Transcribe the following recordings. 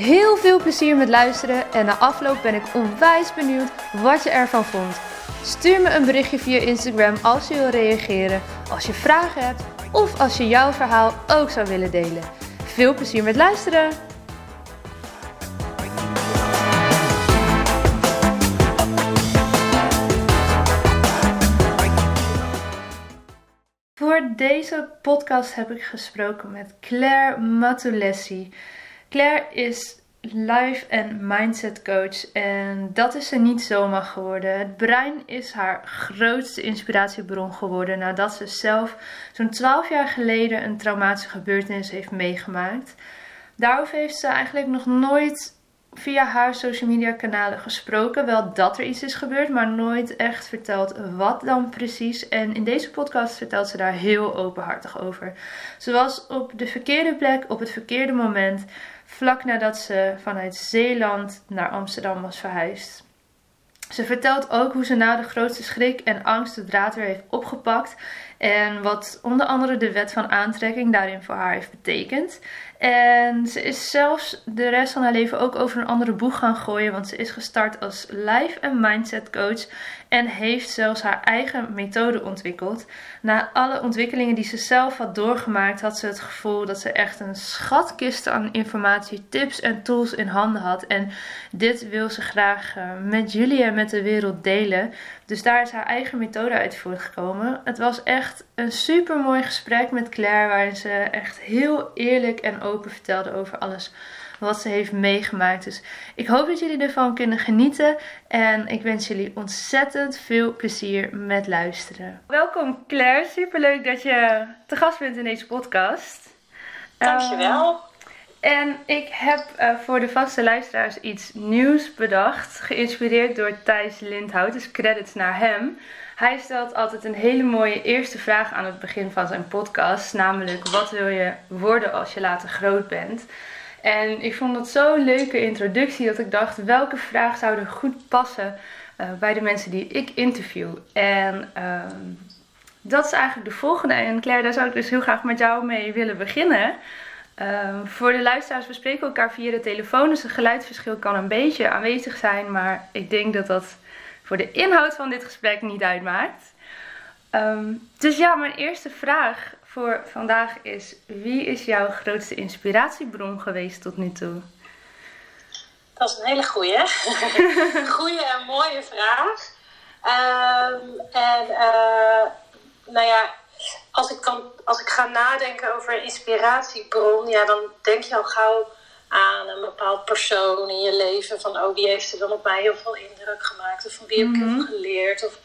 Heel veel plezier met luisteren en na afloop ben ik onwijs benieuwd wat je ervan vond. Stuur me een berichtje via Instagram als je wil reageren, als je vragen hebt of als je jouw verhaal ook zou willen delen. Veel plezier met luisteren! Voor deze podcast heb ik gesproken met Claire Matulessi. Claire is life en mindset coach en dat is ze niet zomaar geworden. Het brein is haar grootste inspiratiebron geworden nadat ze zelf zo'n 12 jaar geleden een traumatische gebeurtenis heeft meegemaakt. Daarover heeft ze eigenlijk nog nooit via haar social media kanalen gesproken. Wel dat er iets is gebeurd, maar nooit echt verteld wat dan precies. En in deze podcast vertelt ze daar heel openhartig over. Ze was op de verkeerde plek, op het verkeerde moment vlak nadat ze vanuit Zeeland naar Amsterdam was verhuisd. Ze vertelt ook hoe ze na de grootste schrik en angst de draad weer heeft opgepakt en wat onder andere de wet van aantrekking daarin voor haar heeft betekend. En ze is zelfs de rest van haar leven ook over een andere boeg gaan gooien. Want ze is gestart als life en mindset coach. En heeft zelfs haar eigen methode ontwikkeld. Na alle ontwikkelingen die ze zelf had doorgemaakt, had ze het gevoel dat ze echt een schatkist aan informatie, tips en tools in handen had. En dit wil ze graag eh, met jullie en met de wereld delen. Dus daar is haar eigen methode uit voortgekomen. Het was echt een super mooi gesprek met Claire, waarin ze echt heel eerlijk en open vertelde over alles wat ze heeft meegemaakt. Dus ik hoop dat jullie ervan kunnen genieten. En ik wens jullie ontzettend veel plezier met luisteren. Welkom Claire, super leuk dat je te gast bent in deze podcast. Dankjewel. Uh, en ik heb uh, voor de vaste luisteraars iets nieuws bedacht, geïnspireerd door Thijs Lindhout, dus credits naar hem. Hij stelt altijd een hele mooie eerste vraag aan het begin van zijn podcast, namelijk wat wil je worden als je later groot bent? En ik vond dat zo'n leuke introductie dat ik dacht, welke vraag zou er goed passen uh, bij de mensen die ik interview? En uh, dat is eigenlijk de volgende. En Claire, daar zou ik dus heel graag met jou mee willen beginnen. Uh, voor de luisteraars, we spreken elkaar via de telefoon, dus het geluidsverschil kan een beetje aanwezig zijn, maar ik denk dat dat voor de inhoud van dit gesprek niet uitmaakt. Um, dus ja, mijn eerste vraag voor vandaag is: wie is jouw grootste inspiratiebron geweest tot nu toe? Dat is een hele goeie. goeie en mooie vraag. Um, en uh, nou ja, als ik, kan, als ik ga nadenken over een inspiratiebron, ja, dan denk je al gauw aan een bepaald persoon in je leven. Van, oh, wie heeft er dan op mij heel veel indruk gemaakt? Of van wie heb ik heel veel mhm. geleerd? Of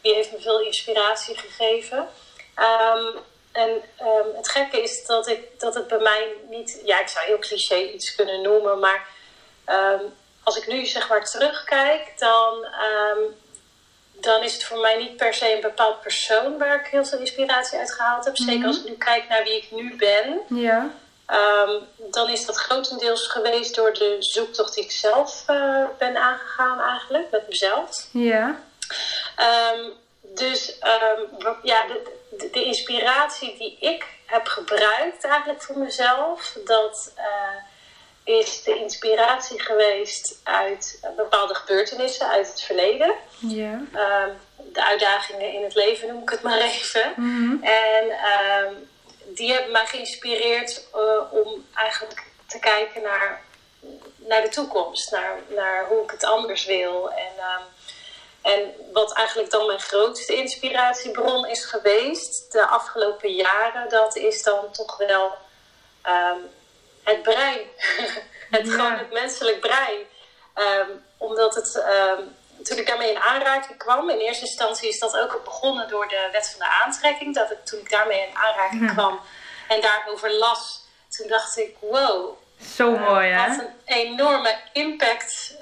wie heeft me veel inspiratie gegeven? Um, en um, het gekke is dat, ik, dat het bij mij niet... Ja, ik zou heel cliché iets kunnen noemen, maar... Um, als ik nu zeg maar terugkijk, dan dan is het voor mij niet per se een bepaald persoon waar ik heel veel inspiratie uit gehaald heb. Zeker als ik nu kijk naar wie ik nu ben. Ja. Dan is dat grotendeels geweest door de zoektocht die ik zelf uh, ben aangegaan eigenlijk, met mezelf. Ja. Dus ja, de, de, de, inspiratie die ik heb gebruikt eigenlijk voor mezelf, dat... Uh, is de inspiratie geweest uit bepaalde gebeurtenissen uit het verleden. Ja. Um, de uitdagingen in het leven noem ik het maar even. Mm-hmm. En um, die hebben mij geïnspireerd uh, om eigenlijk te kijken naar, naar de toekomst, naar, naar hoe ik het anders wil. En, um, en wat eigenlijk dan mijn grootste inspiratiebron is geweest de afgelopen jaren, dat is dan toch wel het brein. het, ja. Gewoon het menselijk brein. Um, omdat het, um, toen ik daarmee in aanraking kwam, in eerste instantie is dat ook begonnen door de wet van de aantrekking. Dat ik toen ik daarmee in aanraking ja. kwam en daarover las, toen dacht ik, wow, Zo mooi, hè? Wat een enorme impact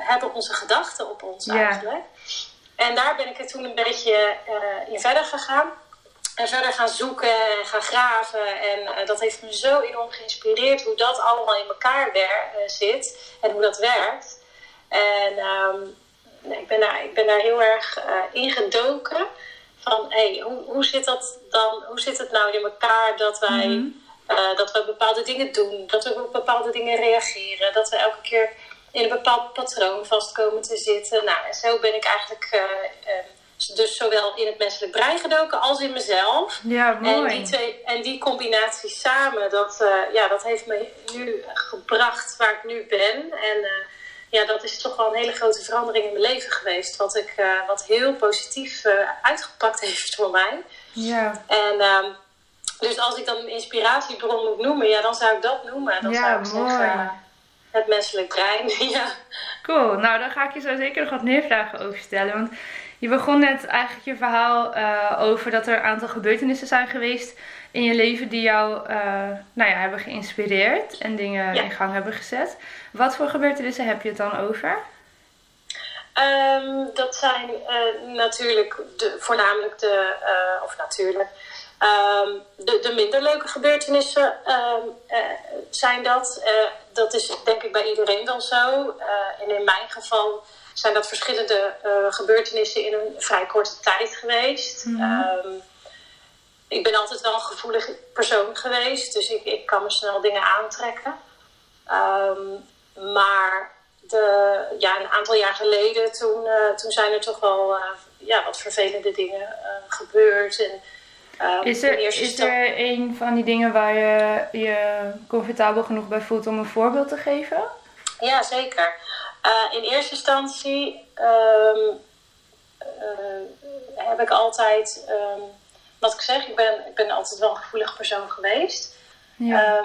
hebben onze gedachten op ons eigenlijk. En daar ben ik er toen een beetje in verder gegaan. En verder gaan zoeken en gaan graven. En dat heeft me zo enorm geïnspireerd hoe dat allemaal in elkaar wer- zit en hoe dat werkt. En um, ik, ben daar, ik ben daar heel erg uh, ingedoken. Van hey, hoe, hoe zit dat dan? Hoe zit het nou in elkaar dat wij uh, dat we bepaalde dingen doen, dat we op bepaalde dingen reageren, dat we elke keer in een bepaald patroon vast komen te zitten. Nou, en zo ben ik eigenlijk uh, dus zowel in het menselijk brein gedoken als in mezelf. Ja, mooi. En die, twee, en die combinatie samen, dat, ja, dat heeft me nu gebracht waar ik nu ben. En ja, dat is toch wel een hele grote verandering in mijn leven geweest. Wat, ik, wat heel positief uitgepakt heeft voor mij. Ja. En um, dus als ik dan een inspiratiebron moet noemen, ja, dan zou ik dat noemen. Dan ja, zou ik mooi. zeggen, het menselijk brein. ja. Cool. Nou, dan ga ik je zo zeker nog wat meer vragen over stellen. Want je begon net eigenlijk je verhaal uh, over dat er een aantal gebeurtenissen zijn geweest in je leven die jou uh, nou ja, hebben geïnspireerd en dingen Ja. in gang hebben gezet. Wat voor gebeurtenissen heb je het dan over? Ehm, dat zijn eh, natuurlijk de, voornamelijk de, of natuurlijk, um, de, de minder leuke gebeurtenissen um, uh, zijn dat. dat is denk ik bij iedereen wel zo. en in mijn geval zijn dat verschillende gebeurtenissen in een vrij korte tijd geweest. Mm-hmm. ik ben altijd wel een gevoelige persoon geweest, dus ik, ik kan me snel dingen aantrekken. maar de, ja, een aantal jaar geleden, toen, uh, toen zijn er toch wel uh, ja, wat vervelende dingen uh, gebeurd. En, is er, is er een van die dingen waar je je comfortabel genoeg bij voelt om een voorbeeld te geven? Ja, zeker. in eerste instantie um, heb ik altijd, um, wat ik zeg, ik ben, ik ben altijd wel een gevoelig persoon geweest. Ja.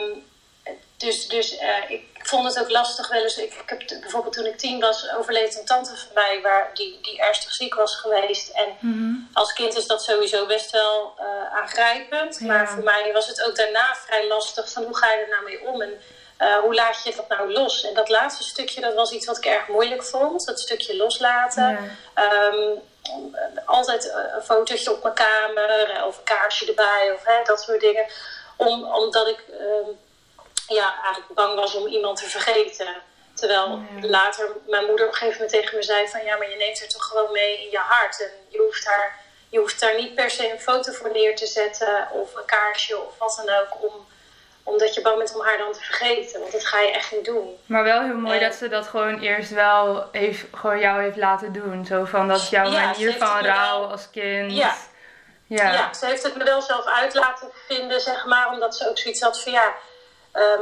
Dus dus uh, ik vond het ook lastig wel eens. Ik, ik heb bijvoorbeeld toen ik tien was, overleed een tante van mij waar, die, die ernstig ziek was geweest. En mm-hmm. als kind is dat sowieso best wel uh, aangrijpend. Ja. Maar voor mij was het ook daarna vrij lastig van hoe ga je er nou mee om en uh, hoe laat je dat nou los? En dat laatste stukje, dat was iets wat ik erg moeilijk vond. Dat stukje loslaten. Ja. Um, altijd een fotootje op mijn kamer of een kaarsje erbij of hè, dat soort dingen. Om, omdat ik um, ja, eigenlijk bang was om iemand te vergeten. Terwijl Ja. later mijn moeder op een gegeven moment tegen me zei van ja, maar je neemt er toch gewoon mee in je hart. En je hoeft daar, je hoeft daar niet per se een foto voor neer te zetten of een kaarsje of wat dan ook. Om, omdat je bang bent om haar dan te vergeten. Want dat ga je echt niet doen. Maar wel heel mooi En- dat ze dat gewoon eerst wel heeft, gewoon jou heeft laten doen. Zo van, dat is jouw Ja, manier van rouw wel- als kind. Ja. Ja. Ja. ze heeft het me wel zelf uit laten vinden, zeg maar. Omdat ze ook zoiets had van ja. Ehm,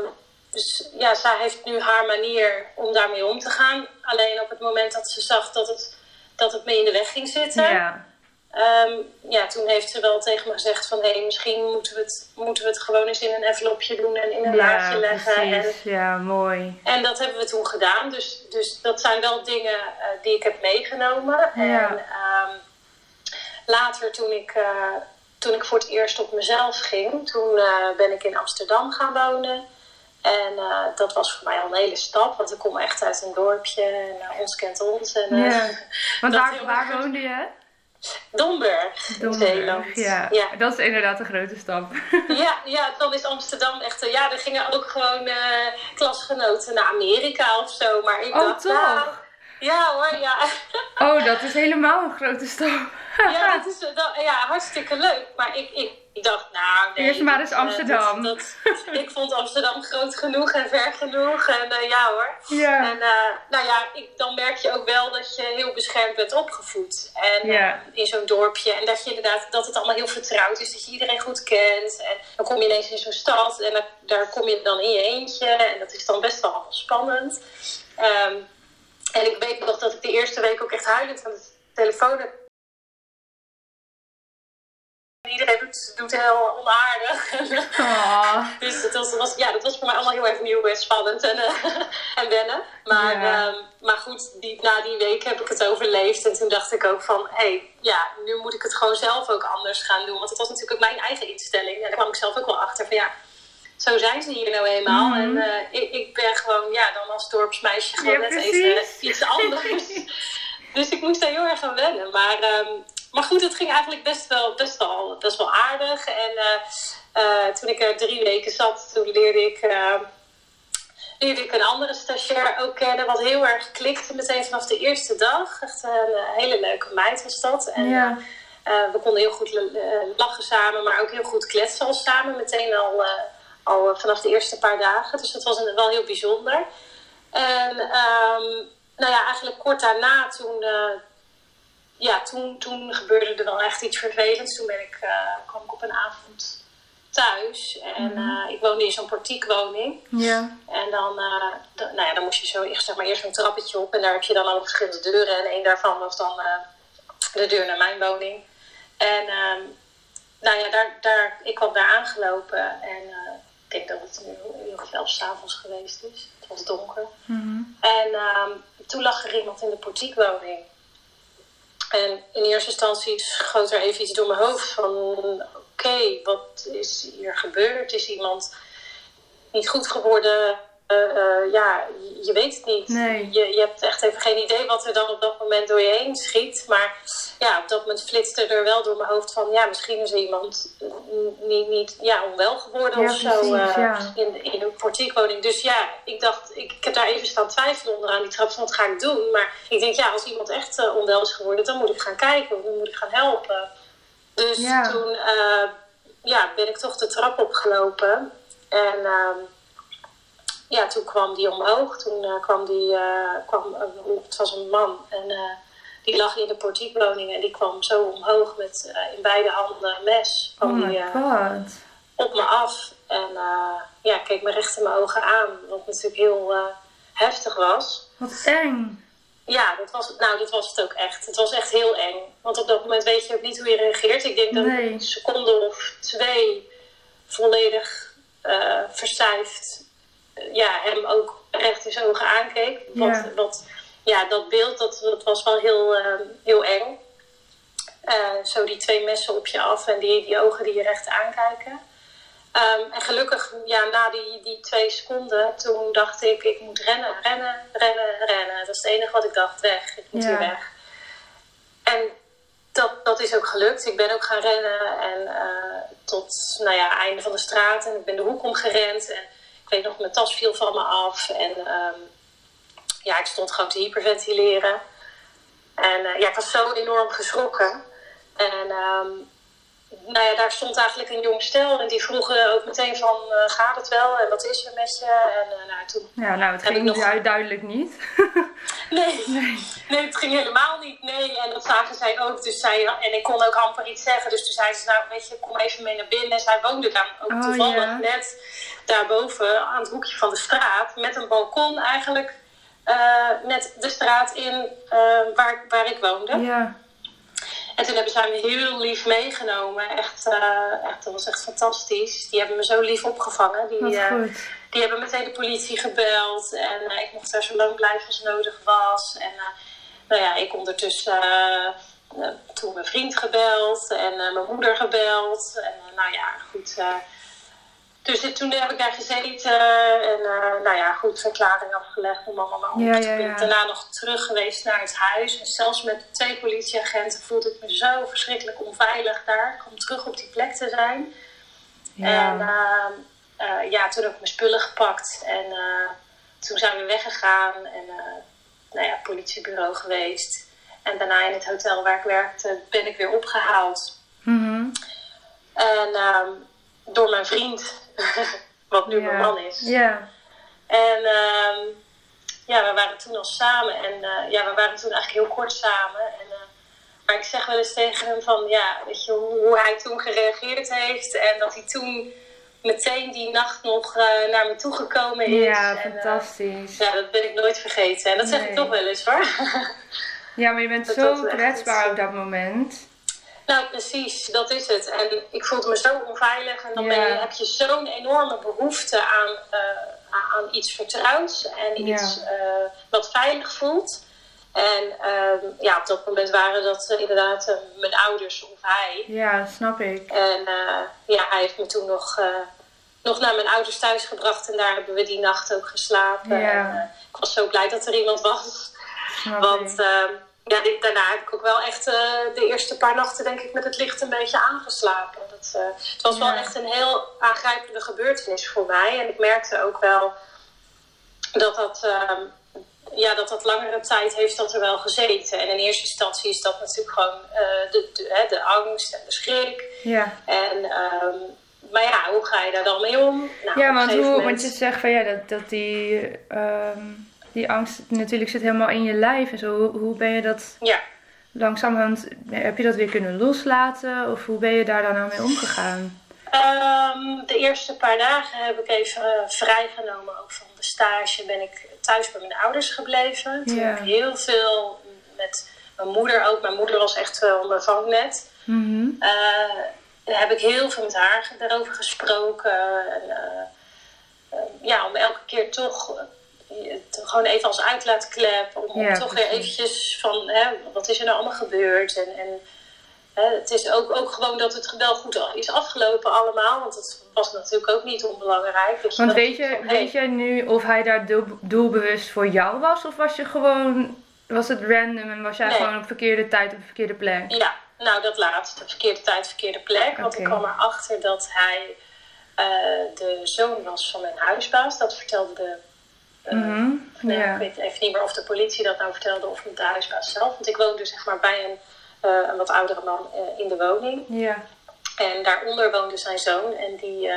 dus ja, zij heeft nu haar manier om daarmee om te gaan. Alleen op het moment dat ze zag dat het, dat het me in de weg ging zitten. Ja. ehm, ja, toen heeft ze wel tegen me gezegd van... hé, hey, misschien moeten we, het, moeten we het gewoon eens in een envelopje doen en in een laadje Ja, leggen. En. Ja, mooi. en dat hebben we toen gedaan. Dus, dus dat zijn wel dingen uh, die ik heb meegenomen. Ja. En um, later toen ik, uh, toen ik voor het eerst op mezelf ging... toen uh, ben ik in Amsterdam gaan wonen. En uh, dat was voor mij al een hele stap. Want ik kom echt uit een dorpje. En uh, ons kent ons. En, Ja. Want waar, erg- woonde je? Domburg, in Zeeland. Ja. ja. dat is inderdaad een grote stap. Ja, ja, dan is Amsterdam echt... eh, Ja, er gingen ook gewoon klasgenoten naar Amerika of zo. Maar ik Oh, dacht, toch? Ja hoor, ja. Oh, dat is helemaal een grote stap. ja, dat is dat, ja, hartstikke leuk. Maar ik, ik, ik dacht, nou... Nee, Eerst maar eens Amsterdam. dat- dat- ik vond Amsterdam groot genoeg en ver genoeg. En uh, ja hoor. Ja. En uh, nou ja, ik, dan merk je ook wel dat je heel beschermd bent opgevoed. En Ja. uh, in zo'n dorpje. En dat je inderdaad, dat het allemaal heel vertrouwd is. Dat je iedereen goed kent. En dan kom je ineens in zo'n stad. En daar, daar kom je dan in je eentje. En dat is dan best wel spannend. Um, en ik weet nog dat ik de eerste week ook echt huilend aan de telefoon heb. Iedereen doet, doet heel onaardig. Oh. Dus dat was, was, ja, dat was voor mij allemaal heel erg nieuw en spannend en, uh, en wennen. Maar, Ja. um, maar goed, die, na die week heb ik het overleefd. En toen dacht ik ook van, hé, hey, ja, nu moet ik het gewoon zelf ook anders gaan doen. Want het was natuurlijk ook mijn eigen instelling. En daar kwam ik zelf ook wel achter van, ja, zo zijn ze hier nou eenmaal. Mhm. En eh, ik, ik ben gewoon, ja, dan als dorpsmeisje gewoon Ja, net even iets anders. dus ik moest daar heel erg aan wennen. Maar, ehm, maar goed, het ging eigenlijk best wel, best wel, best wel aardig. En eh, eh, toen ik er drie weken zat, toen leerde ik... eh, leerde ik een andere stagiair ook kennen, wat heel erg klikte meteen vanaf de eerste dag. Echt een hele leuke meid was dat. En, Ja. we konden heel goed lachen samen, maar ook heel goed kletsen al samen. Meteen al, al eh, vanaf de eerste paar dagen. Dus dat was een, wel heel bijzonder. En ehm, nou ja, eigenlijk kort daarna toen, eh, ja, toen, toen gebeurde er wel echt iets vervelends. Toen ben ik, eh, kwam ik op een avond thuis. En Mhm. ik woonde in zo'n portiekwoning. Ja. En dan, nou ja, dan moest je zo eerst, zeg maar, eerst een trappetje op. En daar heb je dan allemaal verschillende deuren. En één daarvan was dan de deur naar mijn woning. En ehm, nou ja, daar, daar, ik kwam daar aangelopen. En denk dat het nu ongeveer elf s'avonds geweest is. Het was donker. Mhm. En ehm, toen lag er iemand in de portiekwoning. En in eerste instantie schoot er even iets door mijn hoofd van... Oké, wat is hier gebeurd? Is iemand niet goed geworden? Eh, eh, ja, je, weet het niet. Nee. Je, je hebt echt even geen idee wat er dan op dat moment door je heen schiet. Maar ja, op dat moment flitste er wel door mijn hoofd van... Ja, misschien is er iemand niet, niet ja, onwel geworden Ja, of zo. precies, eh, ja. in, in een portiekwoning. Dus ja, ik dacht, ik, ik heb daar even staan twijfelen onderaan die trap van wat ga ik doen. Maar ik denk, ja, als iemand echt onwel is geworden, dan moet ik gaan kijken, dan moet ik gaan helpen. Dus Ja. toen ja, ben ik toch de trap opgelopen. En ehm, ja, toen kwam die omhoog. Toen eh, kwam die, eh, kwam, een- het was een man en eh, die lag in de portiekwoning en die kwam zo omhoog met eh, in beide handen een mes. Oh Kwam die, eh, god. op me af. En eh, ja, keek me recht in mijn ogen aan. Wat natuurlijk heel eh, heftig was. Wat eng. Ja, dat was, nou, dat was het ook echt. Het was echt heel eng. Want op dat moment weet je ook niet hoe je reageert. Ik denk dat ik Nee. een seconde of twee volledig eh verstijfd eh, ja, hem ook recht in zijn ogen aankeek. Wat, Ja. wat, ja, dat beeld dat, dat was wel heel, eh, heel eng. Eh, zo die twee messen op je af en die, die ogen die je recht aankijken. Ehm, en gelukkig, ja, na die, die twee seconden, toen dacht ik, ik moet rennen, rennen, rennen, rennen. Dat is het enige wat ik dacht, weg, ik moet Ja. hier weg. En dat, dat is ook gelukt. Ik ben ook gaan rennen en eh, tot, nou ja, einde van de straat. En ik ben de hoek omgerend en ik weet nog, mijn tas viel van me af. En ehm, ja, ik stond gewoon te hyperventileren. En eh, ja, ik was zo enorm geschrokken. En ehm, nou ja, daar stond eigenlijk een jong stel en die vroegen ook meteen van, eh, gaat het wel en wat is er met je? En eh, nou, toen Ja, nou, het ging nog- du- duidelijk niet. Nee. nee, het ging helemaal niet. Nee, en dat zagen zij ook. Dus zij, en ik kon ook amper iets zeggen. Dus toen zei ze, nou weet je, kom even mee naar binnen. En zij woonde daar ook Oh, toevallig ja. net daarboven aan het hoekje van de straat. Met een balkon eigenlijk. eh, net de straat in waar, waar ik woonde. Ja. En toen hebben zij me heel lief meegenomen. Echt, eh, echt, dat was echt fantastisch. Die hebben me zo lief opgevangen. Die, eh, die hebben meteen de politie gebeld. En eh, ik mocht daar zo lang blijven als nodig was. En nou ja, ik ondertussen toen mijn vriend gebeld. En mijn moeder gebeld. En nou ja, goed. Eh, dus eh, toen heb ik daar gezeten. En eh, nou ja, goed, verklaring afgelegd. En allemaal. Ja, ja, ben ik daarna nog terug geweest naar het huis. En zelfs met twee politieagenten voelde ik me zo verschrikkelijk onveilig daar. Kwam terug op die plek te zijn. En Ja. eh, eh, ja, toen heb ik mijn spullen gepakt en eh, toen zijn we weggegaan en eh, nou ja, politiebureau geweest. En daarna in het hotel waar ik werkte ben ik weer opgehaald. Mhm. En ehm, door mijn vriend, wat nu mijn man is. Ja. En ehm, ja, we waren toen al samen en eh, ja, we waren toen eigenlijk heel kort samen. En, eh, maar ik zeg wel eens tegen hem van, ja, weet je, hoe, hoe hij toen gereageerd heeft. En dat hij toen meteen die nacht nog eh, naar me toegekomen is. Ja, En, fantastisch. ja, dat ben ik nooit vergeten. En dat zeg ik toch wel eens hoor. Ja, maar je bent Dat zo kwetsbaar op dat moment. Nou, precies, dat is het. En ik voelde me zo onveilig. En dan ben je, Ja. heb je zo'n enorme behoefte aan, eh, aan- iets vertrouwds. En Ja. iets eh, wat veilig voelt. En ehm, ja, op dat moment waren dat eh, inderdaad mijn ouders of hij. Ja, snap ik. En ja, hij heeft me toen nog nog naar mijn ouders thuis gebracht en daar hebben we die nacht ook geslapen. Ja. En, ik was zo blij dat er iemand was. Snap Want ik. Ja, dit- daarna heb ik ook wel echt eh, de eerste paar nachten denk ik met het licht een beetje aangeslapen. Dat, eh, het was wel echt een heel aangrijpende gebeurtenis voor mij. En ik merkte ook wel dat dat, ehm, ja, dat dat langere tijd heeft dat er wel gezeten. En in eerste instantie is dat natuurlijk gewoon eh, de, de, hè, de angst en de schrik. ja. En, ehm, maar ja, hoe ga je daar dan mee om? Nou, ja, want, hoe, moment- want je zegt van ja, dat, dat die, ehm, die angst natuurlijk zit helemaal in je lijf en zo. Hoe, hoe ben je dat Ja. langzamerhand, heb je dat weer kunnen loslaten? Of hoe ben je daar dan nou mee omgegaan? Ehm, de eerste paar dagen heb ik even eh, vrijgenomen ook van de stage. Ben ik thuis bij mijn ouders gebleven. Toen Ja. heb ik heel veel met mijn moeder ook. Mijn moeder was echt wel mijn vangnet. Eh, daar heb ik heel veel met haar daarover gesproken. En, eh, eh, ja, om elke keer toch eh, het gewoon even als uitlaatklep. Om, Ja, toch weer eventjes van, hè, wat is er nou allemaal gebeurd? En, en hè, het is ook, ook gewoon dat het wel goed is afgelopen allemaal. Want het was natuurlijk ook niet onbelangrijk. Dus Want dat- weet je, van, hey, weet jij nu of hij daar doel- doelbewust voor jou was? Of was je gewoon, was het random en was jij Nee. gewoon op verkeerde tijd op de verkeerde plek? Ja, nou dat laatste. Verkeerde tijd, verkeerde plek. Want ik kwam erachter dat hij eh, de zoon was van mijn huisbaas. Dat vertelde de... Ja. Ik weet even niet meer of de politie dat nou vertelde of de huisbaas zelf. Want ik woonde zeg maar bij een, eh, een wat oudere man in de woning. En daaronder woonde zijn zoon. En die,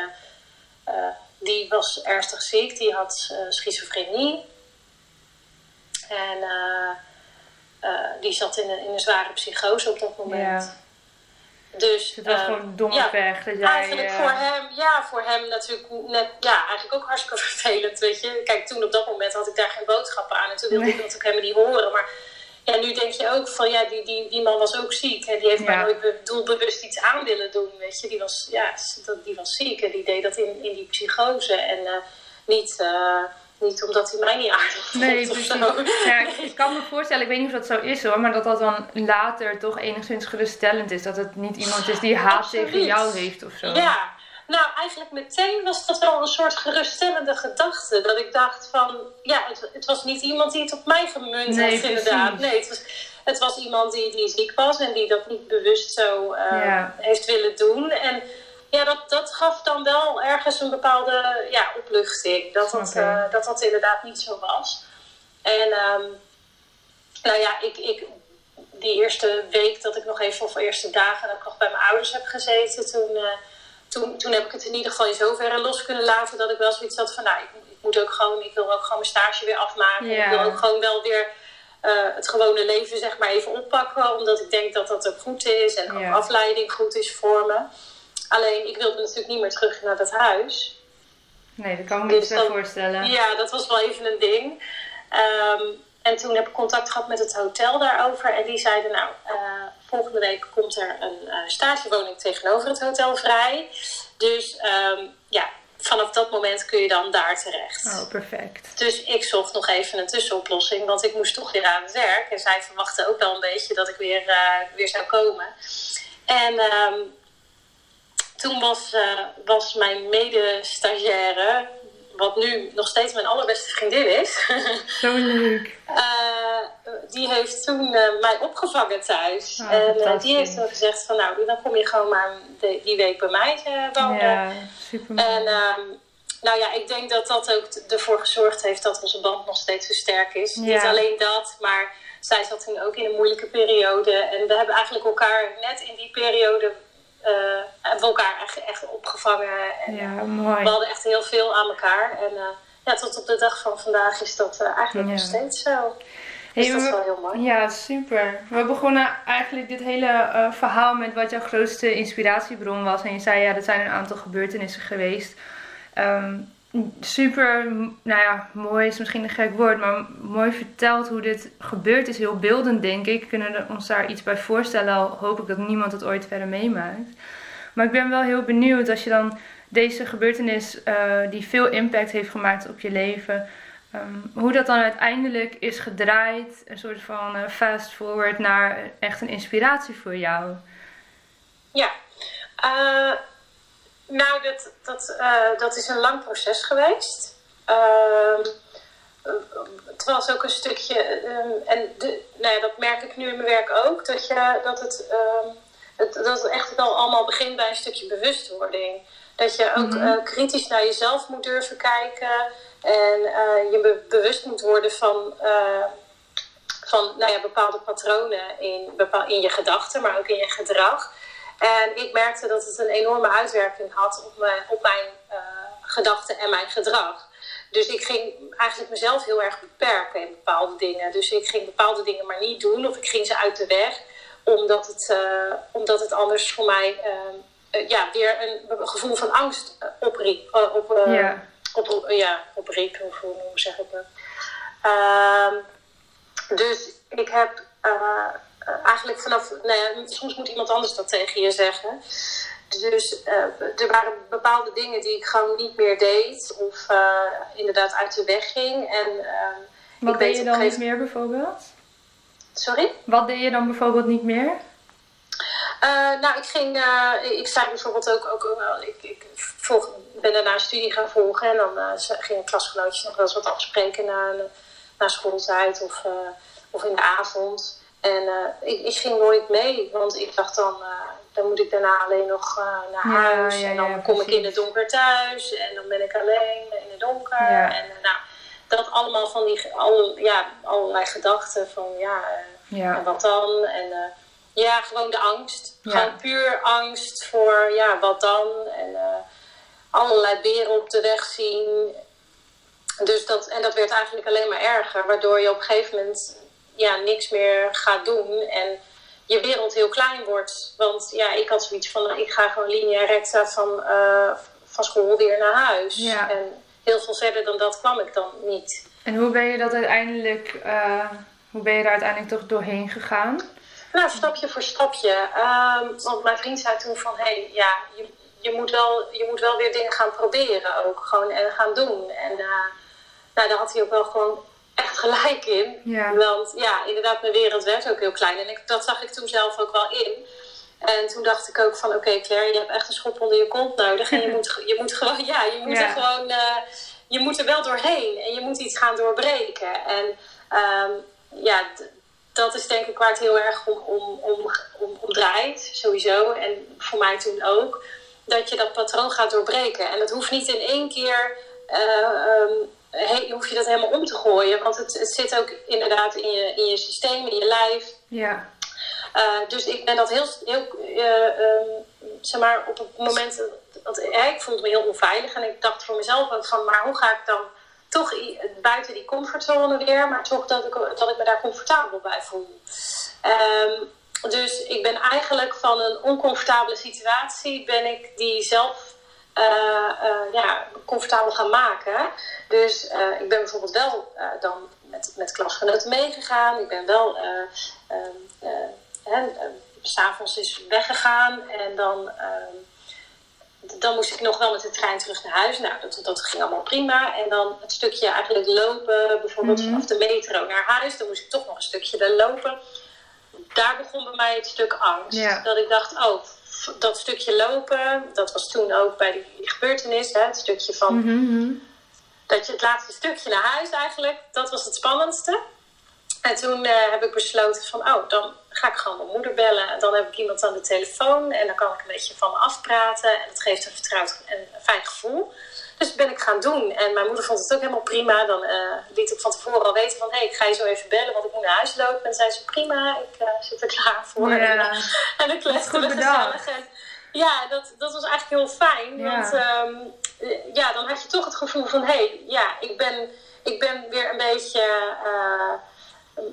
die was ernstig ziek. Die had schizofrenie. En die zat in een, in een zware psychose op dat moment. Dus, het was eh, gewoon dom ja, dat jij... Eigenlijk eh, voor hem, ja, voor hem natuurlijk net, ja, eigenlijk ook hartstikke vervelend, weet je. Kijk, toen op dat moment had ik daar geen boodschappen aan en toen wilde Nee. ik dat ook helemaal niet horen. Maar ja, nu denk je ook van, ja, die, die, die man was ook ziek en die heeft Ja. mij nooit be- doelbewust iets aan willen doen, weet je. Die was, ja, die was ziek en die deed dat in, in die psychose en eh, niet, eh, niet omdat hij mij niet aardig vond Nee, of precies. zo. Ja, ik, ik kan me voorstellen, ik weet niet of dat zo is hoor, maar dat dat dan later toch enigszins geruststellend is. Dat het niet iemand is die haat Absoluut. tegen jou heeft of zo. Ja, nou eigenlijk meteen was dat wel een soort geruststellende gedachte. Dat ik dacht van, ja, het, het was niet iemand die het op mij gemunt Nee, had inderdaad. precies. Nee, het was, het was iemand die, die ziek was en die dat niet bewust zo eh, Ja. heeft willen doen. En ja, dat, dat gaf dan wel ergens een bepaalde ja, opluchting. Dat dat, eh, dat dat inderdaad niet zo was. En ehm, nou ja, ik, ik, die eerste week dat ik nog even, of eerste dagen dat ik nog bij mijn ouders heb gezeten, toen, eh, toen, toen heb ik het in ieder geval in zoverre los kunnen laten dat ik wel zoiets had van, nou, ik, ik moet ook gewoon, ik wil ook gewoon mijn stage weer afmaken. Ja. Ik wil ook gewoon wel weer eh, het gewone leven, zeg maar, even oppakken, omdat ik denk dat dat ook goed is en ook afleiding goed is voor me. Alleen, ik wilde natuurlijk niet meer terug naar dat huis. Nee, dat kan ik me Dus voorstellen. Ja, dat was wel even een ding. Ehm, en toen heb ik contact gehad met het hotel daarover. En die zeiden, nou, eh, volgende week komt er een eh, stagewoning tegenover het hotel vrij. Dus ehm, ja, vanaf dat moment kun je dan daar terecht. Oh, perfect. Dus ik zocht nog even een tussenoplossing, want ik moest toch weer aan het werk. En zij verwachten ook wel een beetje dat ik weer, eh, weer zou komen. En ehm, toen was, eh, was mijn mede-stagiaire, wat nu nog steeds mijn allerbeste vriendin is, Zo leuk. eh, die heeft toen eh, mij opgevangen thuis. Oh, en die heeft toen gezegd van nou, dan kom je gewoon maar de- die week bij mij wonen. Ja, super En ehm, nou ja, ik denk dat dat ook ervoor gezorgd heeft dat onze band nog steeds zo sterk is. Ja. Niet alleen dat, maar zij zat toen ook in een moeilijke periode. En we hebben eigenlijk elkaar net in die periode hebben we elkaar echt, echt opgevangen. En Ja, we mooi. hadden echt heel veel aan elkaar. En eh, ja, tot op de dag van vandaag is dat eh, eigenlijk Ja. nog steeds zo. Hey, Dus dat is we- wel heel mooi. Ja, super. We begonnen eigenlijk dit hele eh, verhaal met wat jouw grootste inspiratiebron was. En je zei, ja, er zijn een aantal gebeurtenissen geweest. Ehm, super, nou ja, mooi is misschien een gek woord, maar mooi verteld hoe dit gebeurd is. Heel beeldend, denk ik. Kunnen ons daar iets bij voorstellen, al hoop ik dat niemand het ooit verder meemaakt. Maar ik ben wel heel benieuwd als je dan deze gebeurtenis, eh, die veel impact heeft gemaakt op je leven, Ehm, hoe dat dan uiteindelijk is gedraaid, een soort van eh, fast forward naar echt een inspiratie voor jou. Ja. Eh, nou, dat, dat, uh, dat is een lang proces geweest. Uh, het was ook een stukje, um, en de, nou ja, dat merk ik nu in mijn werk ook, dat, je, dat, het, uh, het, dat het echt wel allemaal begint bij een stukje bewustwording. Dat je ook mm -hmm. kritisch naar jezelf moet durven kijken en uh, je be bewust moet worden van, van nou ja, bepaalde patronen in, bepaal, in je gedachten, maar ook in je gedrag. En ik merkte dat het een enorme uitwerking had op mijn, op mijn uh, gedachten en mijn gedrag. Dus ik ging eigenlijk mezelf heel erg beperken in bepaalde dingen. Dus ik ging bepaalde dingen maar niet doen of ik ging ze uit de weg, omdat het, uh, omdat het anders voor mij uh, ja, weer een gevoel van angst opriep. op, yeah. op, op, ja, opriep, hoe, hoe zeg ik dat? Dus ik heb eigenlijk vanaf, nou ja, soms moet iemand anders dat tegen je zeggen. Dus uh, er waren bepaalde dingen die ik gewoon niet meer deed of uh, inderdaad uit de weg ging. En, uh, Wat ik deed je dan niet meer bijvoorbeeld? Sorry? Wat deed je dan bijvoorbeeld niet meer? nou, ik ging, ik zei bijvoorbeeld ook, ook ik, ik volg, ben daarna een studie gaan volgen en dan gingen klasgenootjes nog wel eens wat afspreken na, na schooltijd of, of in de avond. En uh, ik, ik, ging nooit mee, want ik dacht dan, uh, dan moet ik daarna alleen nog uh, naar ja, huis. Ja, en dan ja, kom ik in het donker thuis en dan ben ik alleen in het donker. En nou, dat allemaal van die al, ja, allerlei gedachten van ja, en wat dan? En ja, gewoon de angst. Gewoon puur angst voor ja, wat dan? En allerlei beren op de weg zien. Dus dat, en dat werd eigenlijk alleen maar erger, waardoor je op een gegeven moment ja, niks meer gaat doen en je wereld heel klein wordt. Want ja, ik had zoiets van, ik ga gewoon linea recta van, uh, van school weer naar huis. Ja. En heel veel verder dan dat kwam ik dan niet. En hoe ben je dat uiteindelijk, uh, hoe ben je daar uiteindelijk toch doorheen gegaan? Nou, stapje voor stapje. Um, want mijn vriend zei toen van, hé, hey, ja, je, je, moet wel, je moet wel weer dingen gaan proberen ook. Gewoon en gaan doen. En uh, nou, daar had hij ook wel gewoon gelijk in. Ja. Want ja, inderdaad, mijn wereld werd ook heel klein. En ik, dat zag ik toen zelf ook wel in. En toen dacht ik ook van, oké okay, Claire, je hebt echt een schop onder je kont nodig. En je moet, je moet gewoon, ja, je moet ja. er gewoon, uh, je moet er wel doorheen. En je moet iets gaan doorbreken. En um, ja, dat is denk ik waar het heel erg om, om, om, om, om draait, sowieso. En voor mij toen ook. Dat je dat patroon gaat doorbreken. En dat hoeft niet in één keer... Uh, um, he, hoef je dat helemaal om te gooien. Want het, het zit ook inderdaad in je, in je systeem, in je lijf. Ja. Uh, dus ik ben dat heel, heel um, zeg maar, op het moment dat ik vond me heel onveilig en ik dacht voor mezelf ook van, maar hoe ga ik dan toch buiten die comfortzone weer, maar toch dat ik, dat ik me daar comfortabel bij voel. Um, dus ik ben eigenlijk van een oncomfortabele situatie, ben ik die zelf ja, comfortabel gaan maken. Dus uh, ik ben bijvoorbeeld wel dan met, met klasgenoten meegegaan. Ik ben wel s'avonds is weggegaan en dan, dan moest ik nog wel met de trein terug naar huis. Nou, dat, dat ging allemaal prima. En dan het stukje eigenlijk lopen, bijvoorbeeld mm-hmm. vanaf de metro naar huis. Dan moest ik toch nog een stukje daar lopen. Daar begon bij mij het stuk angst. Ja. Dat ik dacht, oh, dat stukje lopen, dat was toen ook bij die, gebeurtenis, hè, het stukje van mm-hmm. dat je het laatste stukje naar huis eigenlijk, dat was het spannendste. En toen uh, heb ik besloten van, oh, dan ga ik gewoon mijn moeder bellen. En dan heb ik iemand aan de telefoon en dan kan ik een beetje van me afpraten. En dat geeft een vertrouwd en een fijn gevoel. Dus dat ben ik gaan doen. En mijn moeder vond het ook helemaal prima. Dan uh, liet ik van tevoren al weten van... hé, hey, ik ga je zo even bellen, want ik moet naar huis lopen. En zei ze, prima, ik uh, zit er klaar voor. Ja. En, uh, en dan kletste we gezellig. En, ja, dat, dat was eigenlijk heel fijn. Ja. Want um, ja, dan had je toch het gevoel van... hé, hey, ja, ik ben, ik ben weer een beetje...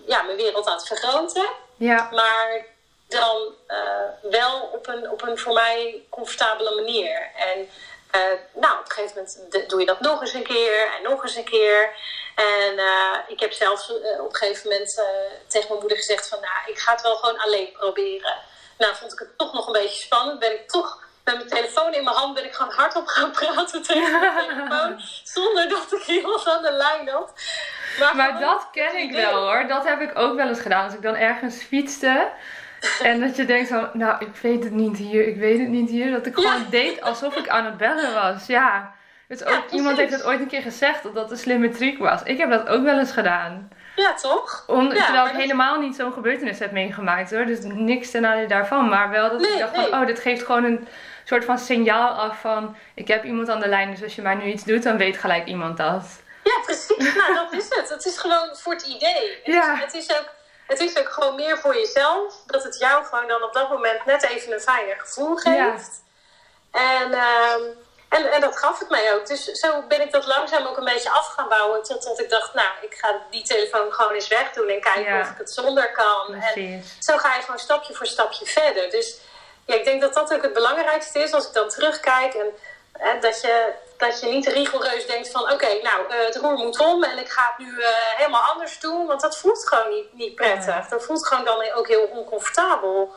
ja, mijn wereld aan het vergroten. Ja. Maar dan wel op een, op een voor mij comfortabele manier. En... Uh, nou, op een gegeven moment doe je dat nog eens een keer en nog eens een keer. En uh, ik heb zelfs uh, op een gegeven moment tegen mijn moeder gezegd van... nou, ik ga het wel gewoon alleen proberen. Nou, vond ik het toch nog een beetje spannend. Ben ik toch met mijn telefoon in mijn hand ben ik gewoon hardop gaan praten tegen mijn telefoon. Zonder dat ik iemand aan de lijn had. Maar, maar dat ken ik wel hoor. Dat heb ik ook wel eens gedaan. Als ik dan ergens fietste... En dat je denkt van, nou, ik weet het niet hier, ik weet het niet hier. Dat ik gewoon deed alsof ik aan het bellen was. Ja. Dus ook, iemand heeft het ooit een keer gezegd dat dat een slimme truc was. Ik heb dat ook wel eens gedaan. Ja, toch? Om, ja, terwijl ik helemaal niet zo'n gebeurtenis heb meegemaakt hoor. Dus niks ten nadele daarvan. Maar wel dat ik dacht van, oh, dit geeft gewoon een soort van signaal af van... Ik heb iemand aan de lijn, dus als je mij nu iets doet, dan weet gelijk iemand dat. Ja, precies. nou, dat is het. Het is gewoon voor het idee. Ja. Het is ook... Het is ook gewoon meer voor jezelf. Dat het jou gewoon dan op dat moment net even een fijner gevoel geeft. Ja. En... Uh, en, en dat gaf het mij ook. Dus zo ben ik dat langzaam ook een beetje af gaan bouwen. Totdat ik dacht, nou, ik ga die telefoon gewoon eens wegdoen en kijken ja. of ik het zonder kan. En zo ga je gewoon stapje voor stapje verder. Dus ja, ik denk dat dat ook het belangrijkste is als ik dan terugkijk. En hè, dat, je, dat je niet rigoureus denkt van, oké, nou, uh, het roer moet om en ik ga het nu uh, helemaal anders doen. Want dat voelt gewoon niet, niet prettig. Dat voelt gewoon dan ook heel oncomfortabel.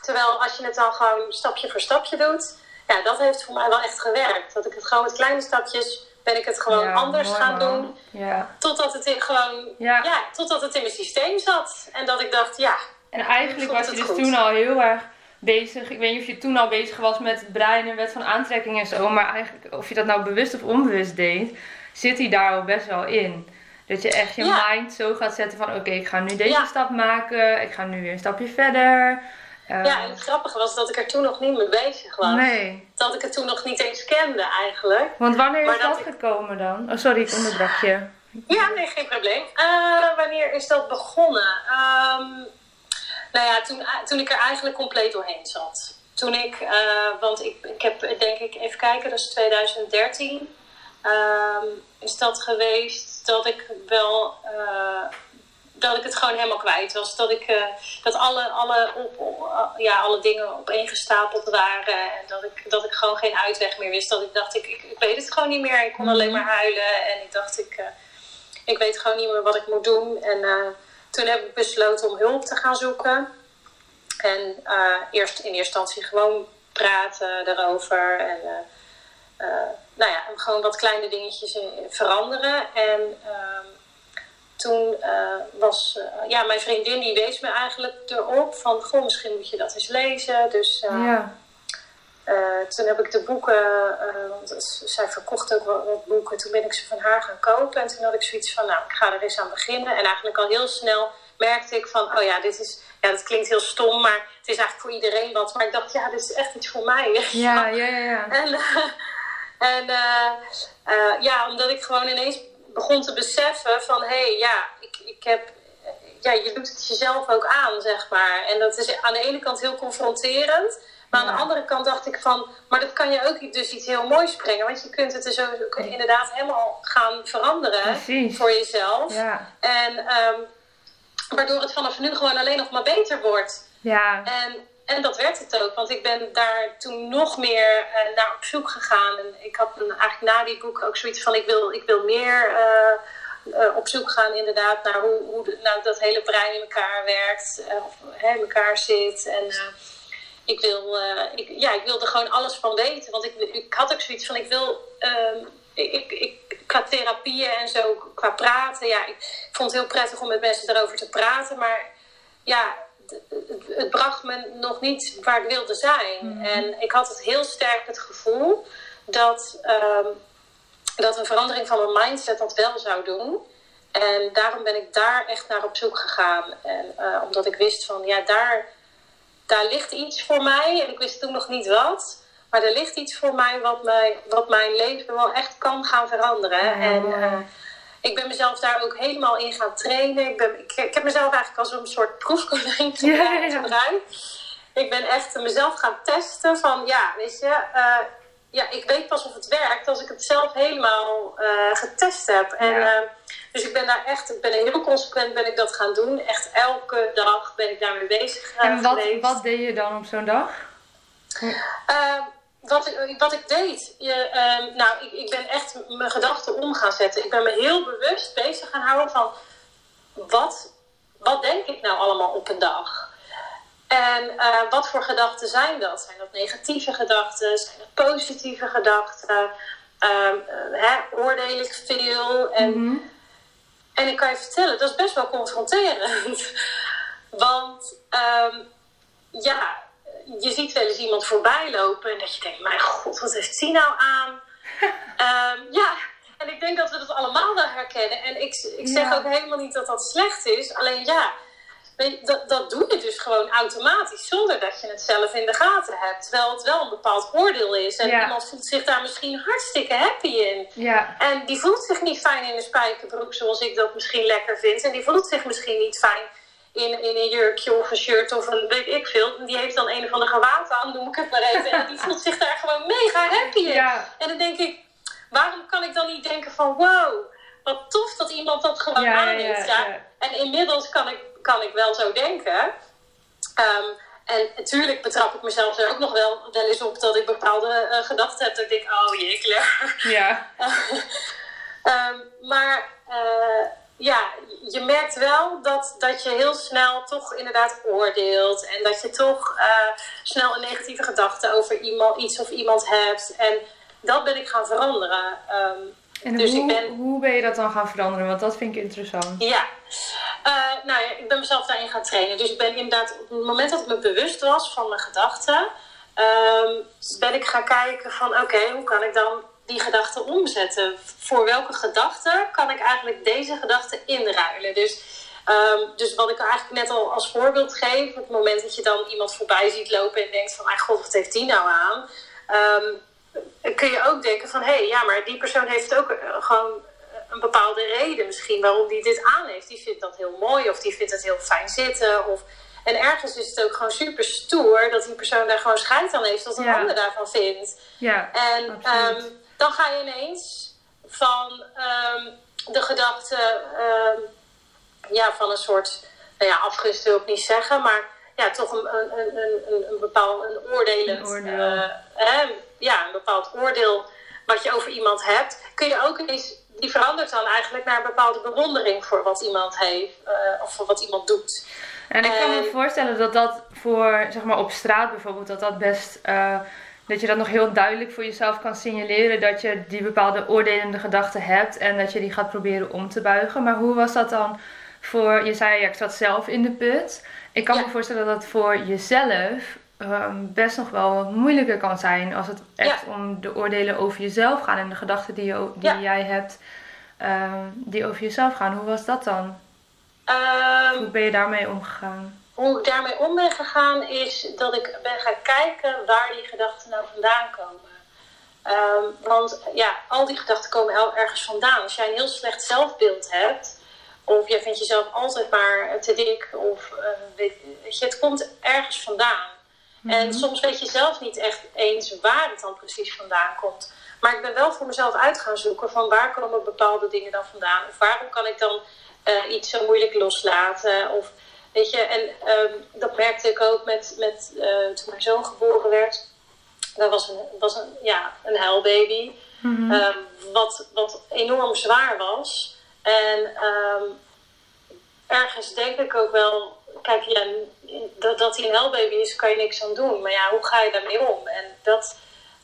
Terwijl als je het dan gewoon stapje voor stapje doet ja, dat heeft voor mij wel echt gewerkt. Dat ik het gewoon met kleine stapjes ben ik het gewoon ja, anders mooi, gaan doen. Ja. Totdat het in gewoon, Ja. ja. totdat het in mijn systeem zat. En dat ik dacht, ja, En eigenlijk was je het dus goed. toen al heel erg bezig. Ik weet niet of je toen al bezig was met het brein en wet van aantrekking en zo. Maar eigenlijk, of je dat nou bewust of onbewust deed, zit hij daar al best wel in. Dat je echt je Ja. mind zo gaat zetten van oké, ik ga nu deze Ja. stap maken. Ik ga nu weer een stapje verder. Eh, ja, en het grappige was dat ik er toen nog niet mee bezig was. nee. Dat ik het toen nog niet eens kende eigenlijk. Want wanneer is dat dat ik- gekomen dan? Oh, sorry, ik onderbrak je. Ja, nee, geen probleem. Eh, wanneer is dat begonnen? Ehm, nou ja, toen, toen ik er eigenlijk compleet doorheen zat. Toen ik, eh, want ik, ik heb denk ik, even kijken, dat is 2013. ehm, is dat geweest dat ik wel, eh, dat ik het gewoon helemaal kwijt was. Dat ik, eh, dat alle, alle, op, op- ja, alle dingen opeengestapeld waren. En dat ik, dat ik gewoon geen uitweg meer wist. Dat ik dacht, ik, ik, ik weet het gewoon niet meer. Ik kon alleen maar huilen. En ik dacht, ik, ik weet gewoon niet meer wat ik moet doen. En toen heb ik besloten om hulp te gaan zoeken. En eh, eerst in eerste instantie gewoon praten erover. En eh, eh, nou ja, gewoon wat kleine dingetjes veranderen. En ehm, toen was ja, mijn vriendin die wees me eigenlijk erop van goh, misschien moet je dat eens lezen. Dus Ja. Eh, toen heb ik de boeken, eh, want zij verkocht ook wat, boeken, toen ben ik ze van haar gaan kopen. En toen had ik zoiets van, nou, ik ga er eens aan beginnen. En eigenlijk al heel snel merkte ik van, oh ja, dit is, ja, dat klinkt heel stom, maar het is eigenlijk voor iedereen wat. Maar ik dacht, ja, dit is echt iets voor mij. Ja, ja, ja, ja. En, en eh, ja, omdat ik gewoon ineens begon te beseffen van, hé, hey, ja, ik, ik heb, ja, je doet het jezelf ook aan, zeg maar. En dat is aan de ene kant heel confronterend. Maar aan de andere kant dacht ik van, maar dat kan je ook dus iets heel moois brengen. Want je kunt het er zo ook inderdaad helemaal gaan veranderen Precies. voor jezelf. Ja. En ehm, waardoor het vanaf nu gewoon alleen nog maar beter wordt. Ja. En, en dat werd het ook, want ik ben daar toen nog meer eh, naar op zoek gegaan. En ik had een, eigenlijk na die boek ook zoiets van: ik wil, ik wil meer eh, eh, op zoek gaan, inderdaad, naar hoe, hoe de- nou, dat hele brein in elkaar werkt, of in elkaar zit. En ik, wil, eh, ik, ja, ik wilde gewoon alles van weten, want ik, ik had ook zoiets van: ik wil. ehm, ik, ik, qua therapieën en zo, qua praten, ja, ik vond het heel prettig om met mensen erover te praten, maar ja, het, bracht me nog niet waar ik wilde zijn. En ik had het heel sterk het gevoel dat, ehm, dat een verandering van mijn mindset dat wel zou doen. En daarom ben ik daar echt naar op zoek gegaan. En eh, omdat ik wist van, ja, daar, daar ligt iets voor mij. En ik wist toen nog niet wat. Maar er ligt iets voor mij wat, mij, wat mijn leven wel echt kan gaan veranderen. En eh, ik ben mezelf daar ook helemaal in gaan trainen. Ik, ben, ik, ik heb mezelf eigenlijk als een soort proefkonijn gebruikt. Ik ben echt mezelf gaan testen van, ja, weet je... eh, ja, ik weet pas of het werkt als ik het zelf helemaal eh, getest heb. En, Ja. eh, dus ik ben daar echt, ik ben heel consequent ben ik dat gaan doen. Echt elke dag ben ik daarmee bezig eh, En wat, geweest. wat deed je dan op zo'n dag? Eh, wat, ik, wat ik deed, je, ehm, nou, ik, ik ben echt mijn gedachten om gaan zetten. Ik ben me heel bewust bezig gaan houden van wat, wat denk ik nou allemaal op een dag? En eh, wat voor gedachten zijn dat? Zijn dat negatieve gedachten? Zijn dat positieve gedachten? Ehm, eh, hè, oordeel ik veel? En Mhm. en ik kan je vertellen, dat is best wel confronterend. Want ehm, ja, je ziet wel eens iemand voorbij lopen en dat je denkt, mijn god, wat heeft die nou aan? Ehm, ja, en ik denk dat we dat allemaal wel herkennen. En ik, ik zeg Ja. ook helemaal niet dat dat slecht is. Alleen ja, dat, dat doe je dus gewoon automatisch zonder dat je het zelf in de gaten hebt. Terwijl het wel een bepaald oordeel is. En Ja. iemand voelt zich daar misschien hartstikke happy in. Ja, En die voelt zich niet fijn in een spijkerbroek zoals ik dat misschien lekker vind. En die voelt zich misschien niet fijn in, in een jurkje of een shirt of een weet ik veel. En die heeft dan een of andere gewaad aan, noem ik het maar even. En die voelt zich daar gewoon mega happy in. ja, En dan denk ik, waarom kan ik dan niet denken van wow, wat tof dat iemand dat gewoon aan heeft. En inmiddels kan ik, kan ik wel zo denken. Ehm, en natuurlijk betrap ik mezelf er ook nog wel, wel eens op dat ik bepaalde eh, gedachten heb. Dat ik denk, oh jee, ja, Ehm, maar eh, ja, je merkt wel dat, dat je heel snel toch inderdaad oordeelt. En dat je toch eh, snel een negatieve gedachte over iemand, iets of iemand hebt. En dat ben ik gaan veranderen. Ehm, En Dus hoe, ik ben- hoe ben je dat dan gaan veranderen? Want dat vind ik interessant. ja. Eh, nou ja, ik ben mezelf daarin gaan trainen. Dus ik ben inderdaad, op het moment dat ik me bewust was van mijn gedachten, ehm, ben ik gaan kijken van oké, hoe kan ik dan die gedachten omzetten? Voor welke gedachte kan ik eigenlijk deze gedachte inruilen? Dus, ehm, dus wat ik eigenlijk net al als voorbeeld geef, op het moment dat je dan iemand voorbij ziet lopen en denkt van, mijn god, wat heeft die nou aan? Ehm, kun je ook denken van, hé, hey, ja, maar die persoon heeft ook eh, gewoon een bepaalde reden misschien waarom die dit aan heeft. Die vindt dat heel mooi of die vindt het heel fijn zitten. Of... En ergens is het ook gewoon super stoer dat die persoon daar gewoon scheid aan heeft wat een Ja. ander daarvan vindt. Ja, En ehm, dan ga je ineens van ehm, de gedachte ehm, ja, van een soort nou ja, afgunst wil ik niet zeggen, maar ja, toch een, een, een, een, een bepaald een oordelend, Een oordeel. eh, ja, een bepaald oordeel wat je over iemand hebt, kun je ook eens, die verandert dan eigenlijk naar een bepaalde bewondering voor wat iemand heeft eh, of voor wat iemand doet. En ik kan me En- voorstellen dat dat voor, zeg maar op straat bijvoorbeeld, dat dat best, eh, dat je dat nog heel duidelijk voor jezelf kan signaleren. Dat je die bepaalde oordelende gedachten hebt en dat je die gaat proberen om te buigen. Maar hoe was dat dan voor, je zei ja, ik zat zelf in de put. Ik kan Ja. me voorstellen dat dat voor jezelf ehm, best nog wel wat moeilijker kan zijn als het echt om de oordelen over jezelf gaan en de gedachten die, je, die Ja. jij hebt, ehm, die over jezelf gaan. Hoe was dat dan? Ehm, Hoe ben je daarmee omgegaan? Hoe ik daarmee om ben gegaan is dat ik ben gaan kijken waar die gedachten nou vandaan komen. Want ja, al die gedachten komen ergens vandaan. Als jij een heel slecht zelfbeeld hebt, of jij vindt jezelf altijd maar te dik, of eh, weet je, het komt ergens vandaan. En soms weet je zelf niet echt eens waar het dan precies vandaan komt. Maar ik ben wel voor mezelf uit gaan zoeken van waar komen bepaalde dingen dan vandaan? Of waarom kan ik dan eh, iets zo moeilijk loslaten? Of weet je, en ehm, dat merkte ik ook met, met eh, toen mijn zoon geboren werd. Dat was een, was een, ja, een huilbaby. Mhm. Ehm, wat, wat enorm zwaar was. En ehm, ergens denk ik ook wel, kijk, ja, dat, dat hij een huilbaby is, kan je niks aan doen. Maar ja, hoe ga je daarmee om? En dat,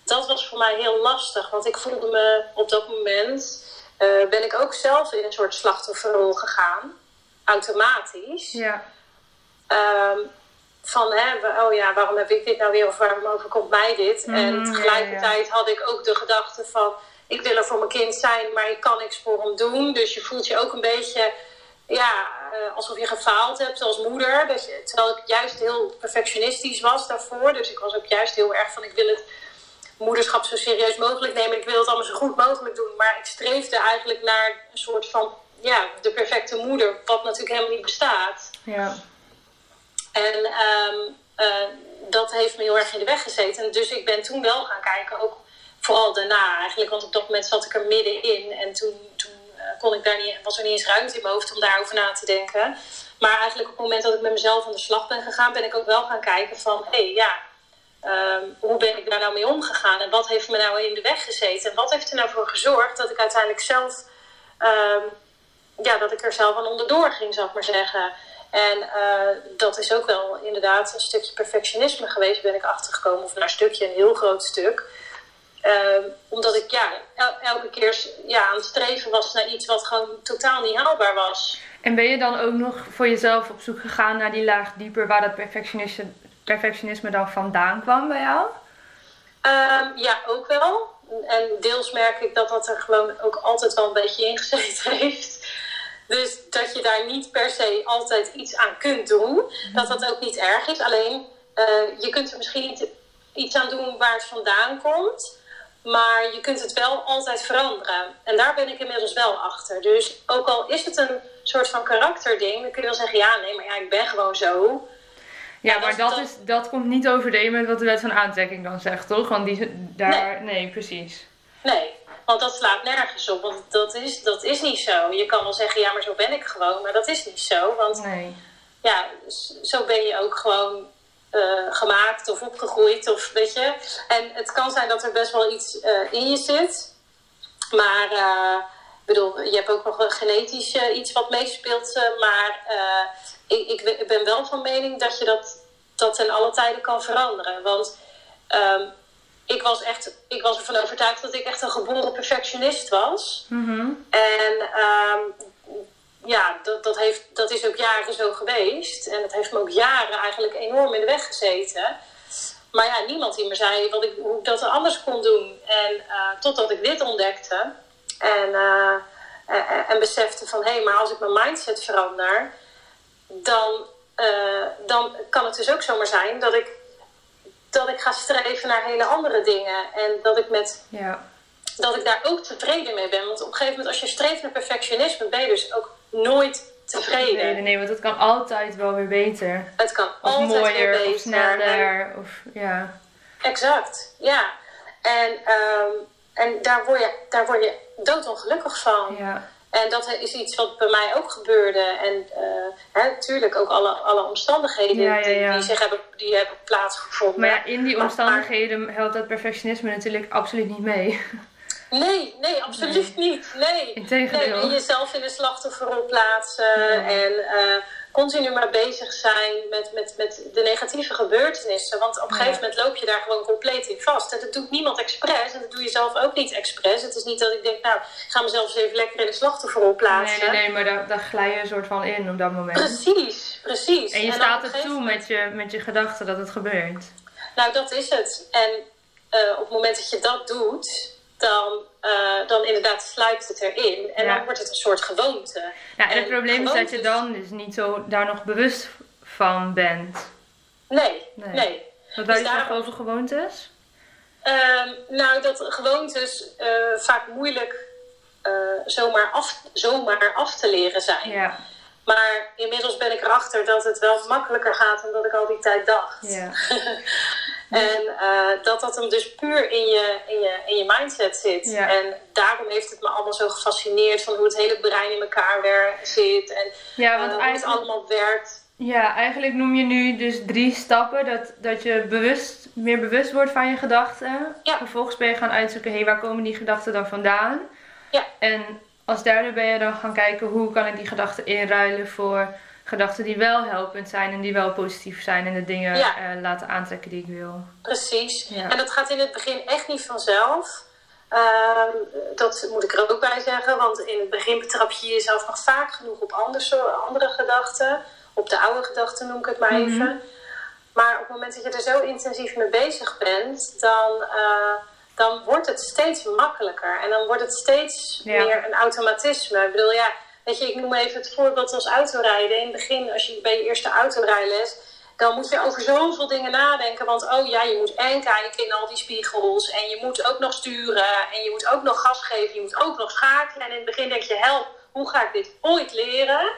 dat was voor mij heel lastig, want ik voelde me op dat moment, eh, ben ik ook zelf in een soort slachtofferrol gegaan, automatisch. Ja. Ehm, van, hè, oh ja, waarom heb ik dit nou weer of waarom overkomt mij dit? Mhm, en ja, tegelijkertijd had ik ook de gedachte van, ik wil er voor mijn kind zijn, maar ik kan niks voor hem doen. Dus je voelt je ook een beetje, ja, eh, alsof je gefaald hebt als moeder. Dus, terwijl ik juist heel perfectionistisch was daarvoor. Dus ik was ook juist heel erg van, ik wil het moederschap zo serieus mogelijk nemen. Ik wil het allemaal zo goed mogelijk doen. Maar ik streefde eigenlijk naar een soort van, ja, de perfecte moeder, wat natuurlijk helemaal niet bestaat. Ja. En ehm, eh, dat heeft me heel erg in de weg gezeten. Dus ik ben toen wel gaan kijken, ook vooral daarna eigenlijk. Want op dat moment zat ik er middenin. En toen, kon ik daar niet, was er niet eens ruimte in mijn hoofd om daarover na te denken. Maar eigenlijk op het moment dat ik met mezelf aan de slag ben gegaan, ben ik ook wel gaan kijken van... Hé, hey, ja, ehm, hoe ben ik daar nou mee omgegaan? En wat heeft me nou in de weg gezeten? En wat heeft er nou voor gezorgd dat ik uiteindelijk zelf... ehm, ja, dat ik er zelf aan onderdoor ging, zou ik maar zeggen. En eh, dat is ook wel inderdaad een stukje perfectionisme geweest, ben ik achtergekomen. Of een stukje, een heel groot stuk. Ehm, omdat ik ja, el- elke keer ja, aan het streven was naar iets wat gewoon totaal niet haalbaar was. En ben je dan ook nog voor jezelf op zoek gegaan naar die laag dieper waar dat perfectionisme, perfectionisme dan vandaan kwam bij jou? Ehm, ja, ook wel. En deels merk ik dat dat er gewoon ook altijd wel een beetje ingezeten heeft. Dus dat je daar niet per se altijd iets aan kunt doen. Dat dat ook niet erg is. Alleen uh, je kunt er misschien iets aan doen waar het vandaan komt. Maar je kunt het wel altijd veranderen. En daar ben ik inmiddels wel achter. Dus ook al is het een soort van karakterding, dan kun je wel zeggen: ja, nee, maar ja, ik ben gewoon zo. Ja, maar dat, is, dat komt niet overeen met wat de wet van aantrekking dan zegt, toch? Want die, daar, nee. nee, precies. Nee, want dat slaat nergens op. Want dat is, dat is niet zo. Je kan wel zeggen, ja, maar zo ben ik gewoon. Maar dat is niet zo. Want nee. ja, zo ben je ook gewoon uh, gemaakt of opgegroeid. Of, weet je. En het kan zijn dat er best wel iets uh, in je zit. Maar uh, bedoel, je hebt ook nog een genetisch iets wat meespeelt. maar ik, ik, ben wel van mening dat je dat, dat ten alle tijden kan veranderen. Want um, ik was, echt, ik was ervan overtuigd dat ik echt een geboren perfectionist was. Mm En um, ja, dat, dat, heeft, dat is ook jaren zo geweest. En het heeft me ook jaren eigenlijk enorm in de weg gezeten. Maar ja, niemand die me zei wat ik, hoe ik dat anders kon doen. En uh, totdat ik dit ontdekte. En, uh, en, en besefte van, hé, hey, maar als ik mijn mindset verander... dan, uh, dan kan het dus ook zomaar zijn dat ik dat ik ga streven naar hele andere dingen. En dat ik, met, ja. dat ik daar ook tevreden mee ben. Want op een gegeven moment, als je streeft naar perfectionisme, ben je dus ook nooit tevreden. Nee, nee, want het kan altijd wel weer beter. Het kan of altijd mooier, weer beter. Of sneller, of ja. Exact, ja. En, um, en daar, word je, daar word je doodongelukkig van. Ja. En dat is iets wat bij mij ook gebeurde. En uh, natuurlijk ook alle, alle omstandigheden ja, ja, ja. Die, zich hebben, die hebben plaatsgevonden. Maar in die omstandigheden helpt dat perfectionisme natuurlijk absoluut niet mee. Nee, nee, absoluut nee. niet. Nee. Integendeel. Nee, jezelf in de slachtofferrol plaatsen. En uh, continu maar bezig zijn met, met, met de negatieve gebeurtenissen. Want op een gegeven moment loop je daar gewoon compleet in vast. En dat doet niemand expres. En dat doe je zelf ook niet expres. Het is niet dat ik denk, nou, ik ga mezelf eens even lekker in de slachtofferrol plaatsen. Nee, nee, maar daar, daar glij je een soort van in op dat moment. Precies, precies. En je en staat er toe met je, met je gedachten dat het gebeurt. Nou, dat is het. En uh, op het moment dat je dat doet dan, uh, dan inderdaad sluipt het erin. En Ja. dan wordt het een soort gewoonte. Ja, en het probleem is dat je dan dus niet zo daar nog bewust van bent. Nee, Nee. nee. Wat wou je Dus zeggen over gewoontes? Ehm, nou, dat gewoontes eh, vaak moeilijk eh, zomaar, af, zomaar af te leren zijn. Ja, Maar inmiddels ben ik erachter dat het wel makkelijker gaat dan dat ik al die tijd dacht. ja. En eh, dat dat hem dus puur in je, in je, in je mindset zit. Ja. En daarom heeft het me allemaal zo gefascineerd van hoe het hele brein in elkaar zit. En Ja, eh, want hoe het allemaal werkt. ja, eigenlijk noem je nu dus drie stappen. Dat, dat je bewust, meer bewust wordt van je gedachten. Ja. Vervolgens ben je gaan uitzoeken, hé, waar komen die gedachten dan vandaan? Ja. En als derde ben je dan gaan kijken, hoe kan ik die gedachten inruilen voor gedachten die wel helpend zijn en die wel positief zijn en de dingen Ja. eh, laten aantrekken die ik wil. Precies. Ja. En dat gaat in het begin echt niet vanzelf. Ehm, dat moet ik er ook bij zeggen, want in het begin betrap je jezelf nog vaak genoeg op andere, andere gedachten. Op de oude gedachten noem ik het maar Mhm. even. Maar op het moment dat je er zo intensief mee bezig bent, dan, eh, dan wordt het steeds makkelijker. En dan wordt het steeds Ja. meer een automatisme. Ik bedoel, ja, weet je, ik noem even het voorbeeld als autorijden. In het begin, als je bij je eerste autorijles, dan moet je over zoveel dingen nadenken. Want oh ja, je moet en kijken in al die spiegels. En je moet ook nog sturen. En je moet ook nog gas geven. Je moet ook nog schakelen. En in het begin denk je, help, hoe ga ik dit ooit leren?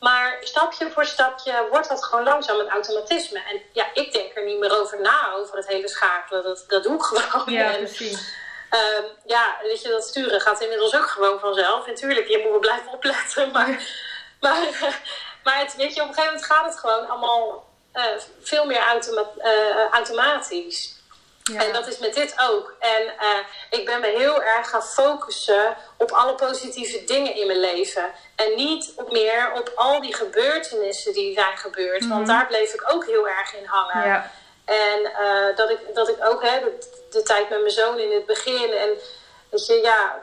Maar stapje voor stapje wordt dat gewoon langzaam een automatisme. En ja, ik denk er niet meer over na, over het hele schakelen. Dat, dat doe ik gewoon. Ja, precies. Ehm, ja, weet je, dat sturen gaat inmiddels ook gewoon vanzelf. Natuurlijk, je moet wel blijven opletten, maar, maar, maar het, weet je, op een gegeven moment gaat het gewoon allemaal eh, veel meer automa- eh, automatisch. Ja. En dat is met dit ook. En eh, ik ben me heel erg gaan focussen op alle positieve dingen in mijn leven. En niet op meer op al die gebeurtenissen die zijn gebeurd. Want daar bleef ik ook heel erg in hangen. ja. En eh, dat, ik, dat ik ook hè, de, de tijd met mijn zoon in het begin. En weet je, ja,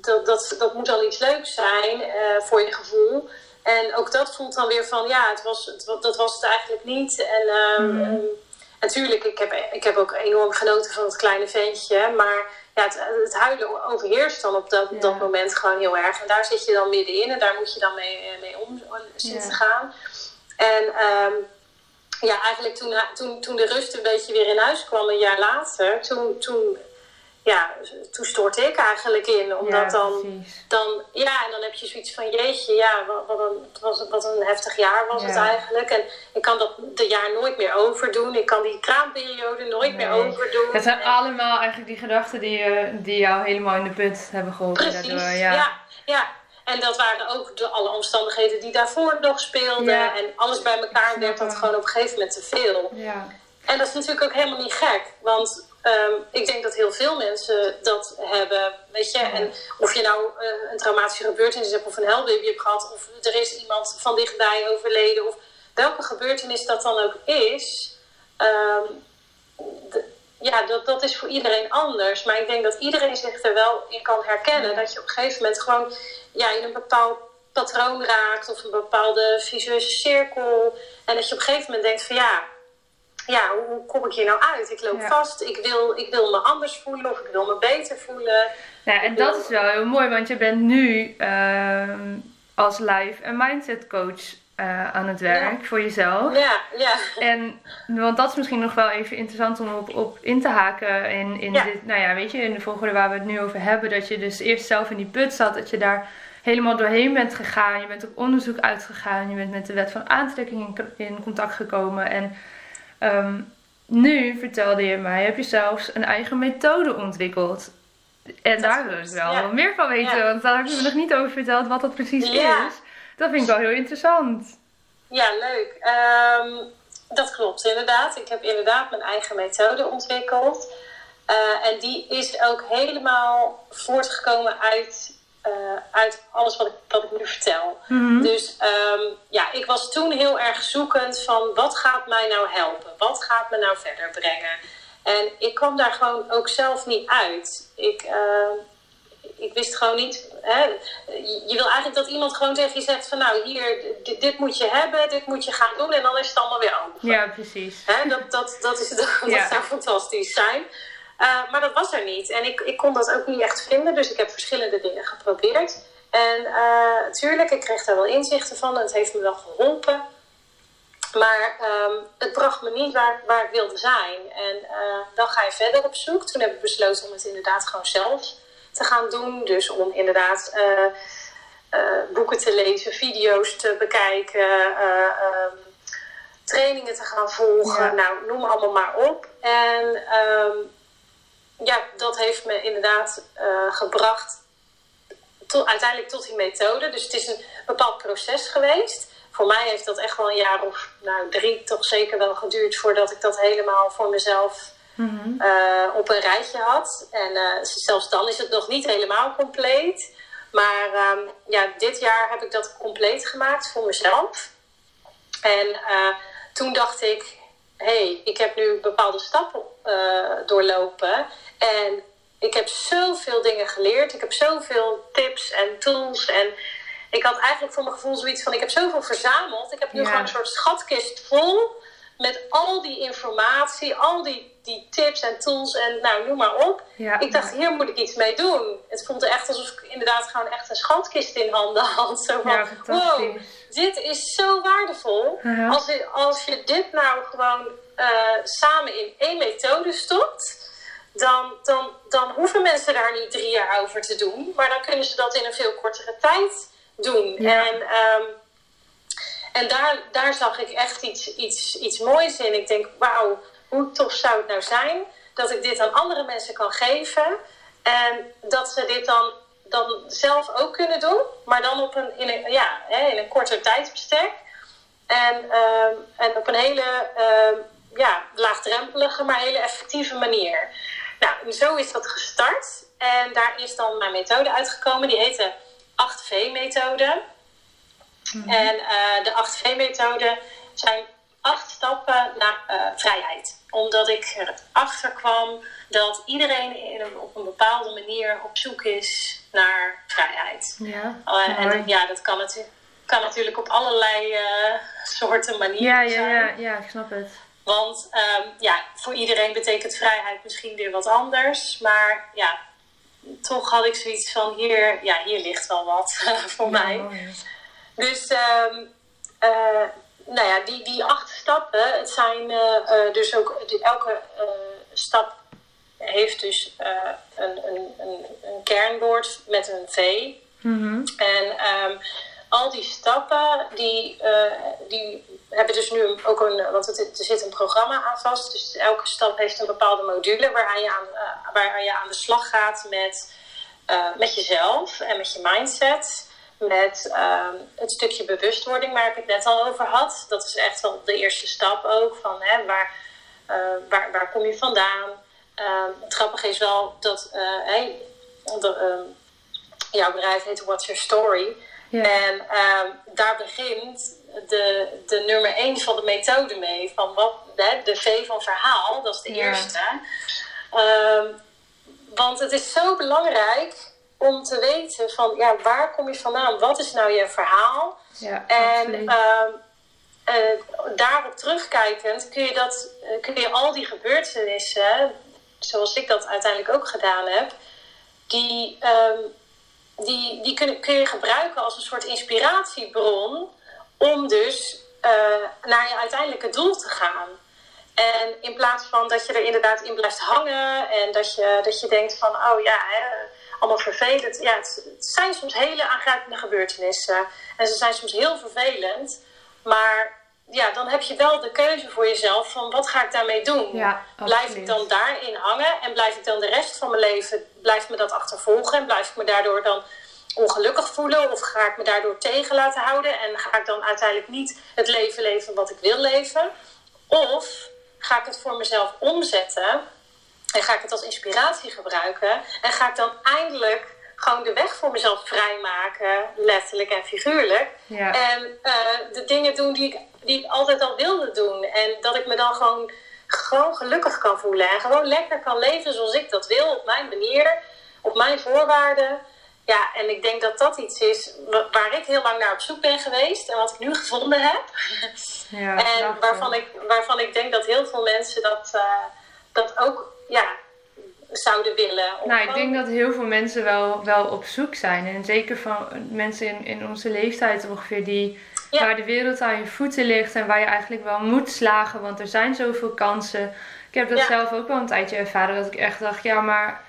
dat, dat, dat moet al iets leuks zijn eh, voor je gevoel. En ook dat voelt dan weer van, ja, het was, het, dat was het eigenlijk niet. En mm. Natuurlijk, ik heb, ik heb ook enorm genoten van het kleine ventje. Maar ja, het, het huilen overheerst dan op dat, dat moment gewoon heel erg. En daar zit je dan middenin en daar moet je dan mee, mee om zien te gaan. En um, ja, eigenlijk toen, toen, toen de rust een beetje weer in huis kwam, een jaar later, toen, toen, ja, toen stortte ik eigenlijk in. Omdat dan, dan, ja, en dan heb je zoiets van, jeetje, ja, wat, wat, een, wat een heftig jaar was het eigenlijk. En ik kan dat de jaar nooit meer overdoen. Ik kan die kraamperiode nooit meer overdoen. Het zijn allemaal eigenlijk die gedachten die, uh, die jou helemaal in de put hebben geholpen. Precies, daardoor, ja. ja. ja. En dat waren ook de, alle omstandigheden die daarvoor nog speelden. En alles bij elkaar werd dat gewoon op een gegeven moment te veel. Ja. En dat is natuurlijk ook helemaal niet gek. Want um, ik denk dat heel veel mensen dat hebben. Weet je, en of je nou uh, een traumatische gebeurtenis hebt of een helbaby hebt gehad. Of er is iemand van dichtbij overleden. Of welke gebeurtenis dat dan ook is. Um, ja, dat, dat is voor iedereen anders. Maar ik denk dat iedereen zich er wel in kan herkennen. Dat je op een gegeven moment gewoon ja, in een bepaald patroon raakt of een bepaalde visueuze cirkel. En dat je op een gegeven moment denkt van ja, ja hoe, kom ik hier nou uit? Ik loop vast, ik wil, ik wil me anders voelen of ik wil me beter voelen. Ja, en dat is wel heel mooi, want je bent nu uh, als life en mindset coach uh, aan het werk voor jezelf. Ja, ja. En, want dat is misschien nog wel even interessant om op, op in te haken. In, in dit, nou ja, weet je, in de volgorde waar we het nu over hebben. Dat je dus eerst zelf in die put zat. Dat je daar helemaal doorheen bent gegaan. Je bent op onderzoek uitgegaan. Je bent met de wet van aantrekking in, in contact gekomen. En um, nu vertelde je mij, heb je zelfs een eigen methode ontwikkeld. En daar wil ik wel meer van weten. Want daar heb je me nog niet over verteld wat dat precies is. Dat vind ik wel heel interessant. Ja, leuk. Um, dat klopt inderdaad. Ik heb inderdaad mijn eigen methode ontwikkeld. Uh, en die is ook helemaal voortgekomen uit, uh, uit alles wat ik, wat ik nu vertel. Mm-hmm. Dus um, ja, ik was toen heel erg zoekend van wat gaat mij nou helpen? Wat gaat me nou verder brengen? En ik kwam daar gewoon ook zelf niet uit. Ik, uh, ik wist gewoon niet. Hè, je wil eigenlijk dat iemand gewoon tegen je zegt: van nou, hier, dit, dit, moet je hebben, dit moet je gaan doen en dan is het allemaal weer open. Ja, precies. Hè, dat, dat, dat, is, dat, ja. zou fantastisch zijn. Uh, maar dat was er niet. En ik, ik kon dat ook niet echt vinden, dus ik heb verschillende dingen geprobeerd. En uh, tuurlijk, ik kreeg daar wel inzichten van en het heeft me wel geholpen. Maar um, het bracht me niet waar, waar ik wilde zijn. En uh, dan ga je verder op zoek. Toen heb ik besloten om het inderdaad gewoon zelf te gaan doen. Dus om inderdaad boeken te lezen, video's te bekijken, um, trainingen te gaan volgen. Ja. Nou, noem allemaal maar op. En um, ja, dat heeft me inderdaad gebracht tot, uiteindelijk tot die methode. Dus het is een bepaald proces geweest. Voor mij heeft dat echt wel een jaar of nou, drie toch zeker wel geduurd voordat ik dat helemaal voor mezelf Mm-hmm. uh, op een rijtje had. En uh, zelfs dan is het nog niet helemaal compleet. Maar um, ja, dit jaar heb ik dat compleet gemaakt voor mezelf. En toen dacht ik, hé, hey, ik heb nu bepaalde stappen doorlopen. En ik heb zoveel dingen geleerd. Ik heb zoveel tips en tools. En ik had eigenlijk voor mijn gevoel zoiets van, ik heb zoveel verzameld. Ik heb nu ja. gewoon een soort schatkist vol met al die informatie, al die die tips en tools en nou, noem maar op. Ja. Ik dacht, hier moet ik iets mee doen. Het voelde echt alsof ik inderdaad gewoon echt een schatkist in handen had. Zo van, ja, wow, dit is zo waardevol. Uh-huh. Als, je, als je dit nou gewoon uh, samen in één methode stopt... Dan, dan, dan hoeven mensen daar niet drie jaar over te doen. Maar dan kunnen ze dat in een veel kortere tijd doen. Ja. En... Um, en daar, daar zag ik echt iets, iets, iets moois in. Ik denk, wauw, hoe tof zou het nou zijn dat ik dit aan andere mensen kan geven. En dat ze dit dan, dan zelf ook kunnen doen, maar dan op een, in, een, ja, in een korter tijdsbestek. En, uh, en op een hele uh, ja, laagdrempelige, maar hele effectieve manier. Nou, zo is dat gestart. En daar is dan mijn methode uitgekomen. Die heet de 8V-methode. Mm-hmm. En uh, de 8V-methode zijn acht stappen naar uh, vrijheid. Omdat ik erachter kwam dat iedereen in een, op een bepaalde manier op zoek is naar vrijheid. Ja, uh, en ja, dat kan natuurlijk. kan natuurlijk op allerlei soorten manieren ja, ja, zijn. Ja, ja, ik snap het. Want um, ja, voor iedereen betekent vrijheid misschien weer wat anders. Maar ja, toch had ik zoiets van hier, ja, hier ligt wel wat voor mij. Mooi. Dus um, uh, nou ja, die, die acht stappen, het zijn uh, dus ook elke stap heeft dus een, een, een, een, kernwoord met een V. Mm En um, al die stappen, die, uh, die hebben dus nu ook een, want het, er zit een programma aan vast. Dus elke stap heeft een bepaalde module waaraan je aan, uh, je aan de slag gaat met, met jezelf en met je mindset. Met het stukje bewustwording waar ik het net al over had. Dat is echt wel de eerste stap ook. Van, hè, waar, waar, waar kom je vandaan? Het grappige is wel dat hey, jouw bedrijf heet What's Your Story. En um, daar begint de, de nummer 1 van de methode mee. Van wat, de, de V van verhaal, dat is de eerste. Um, want het is zo belangrijk om te weten van ja, waar kom je vandaan? Wat is nou je verhaal? Ja, en um, uh, daarop terugkijkend kun je, dat, uh, kun je al die gebeurtenissen, zoals ik dat uiteindelijk ook gedaan heb, die um, die, die kun, kun je gebruiken als een soort inspiratiebron om dus uh, naar je uiteindelijke doel te gaan. En in plaats van dat je er inderdaad in blijft hangen en dat je, dat je denkt van, oh ja, hè, allemaal vervelend. Ja, het, het, zijn soms hele aangrijpende gebeurtenissen en ze zijn soms heel vervelend. Maar ja, dan heb je wel de keuze voor jezelf van wat ga ik daarmee doen? Ja, blijf ik dan daarin hangen en blijf ik dan de rest van mijn leven, blijf me dat achtervolgen en blijf ik me daardoor dan ongelukkig voelen of ga ik me daardoor tegen laten houden en ga ik dan uiteindelijk niet het leven leven wat ik wil leven? Of ga ik het voor mezelf omzetten en ga ik het als inspiratie gebruiken en ga ik dan eindelijk gewoon de weg voor mezelf vrijmaken, letterlijk en figuurlijk. Ja. En uh, de dingen doen die ik, die ik altijd al wilde doen. En dat ik me dan gewoon, gewoon gelukkig kan voelen. En gewoon lekker kan leven zoals ik dat wil, op mijn manier, op mijn voorwaarden. Ja, en ik denk dat dat iets is waar ik heel lang naar op zoek ben geweest en wat ik nu gevonden heb. Ja, en waarvan ik, waarvan ik denk dat heel veel mensen dat, uh, dat ook ja, zouden willen. Nou, ik denk dat heel veel mensen wel, wel op zoek zijn. En zeker van mensen in, in onze leeftijd ongeveer die... Waar de wereld aan je voeten ligt en waar je eigenlijk wel moet slagen, want er zijn zoveel kansen. Ik heb dat zelf ook wel een tijdje ervaren, dat ik echt dacht, ja, maar,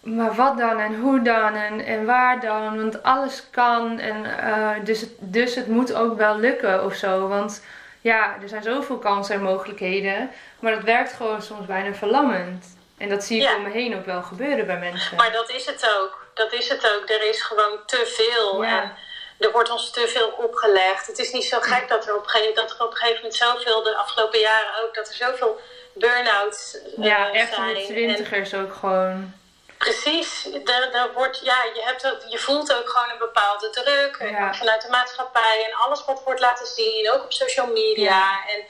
maar wat dan en hoe dan en, en waar dan? Want alles kan en uh, dus, het, dus het moet ook wel lukken of zo. Want ja, er zijn zoveel kansen en mogelijkheden, maar dat werkt gewoon soms bijna verlammend. En dat zie ik om me heen ook wel gebeuren bij mensen. Maar dat is het ook. Dat is het ook. Er is gewoon te veel. En er wordt ons te veel opgelegd. Het is niet zo gek dat er op, ge dat er op een gegeven moment zoveel, de afgelopen jaren ook, dat er zoveel burn-outs uh, ja, echt zijn. de twintigers ook gewoon. Precies, er wordt, ja, je, hebt ook, je voelt ook gewoon een bepaalde druk Ja. vanuit de maatschappij en alles wat wordt laten zien, ook op social media. Ja. En,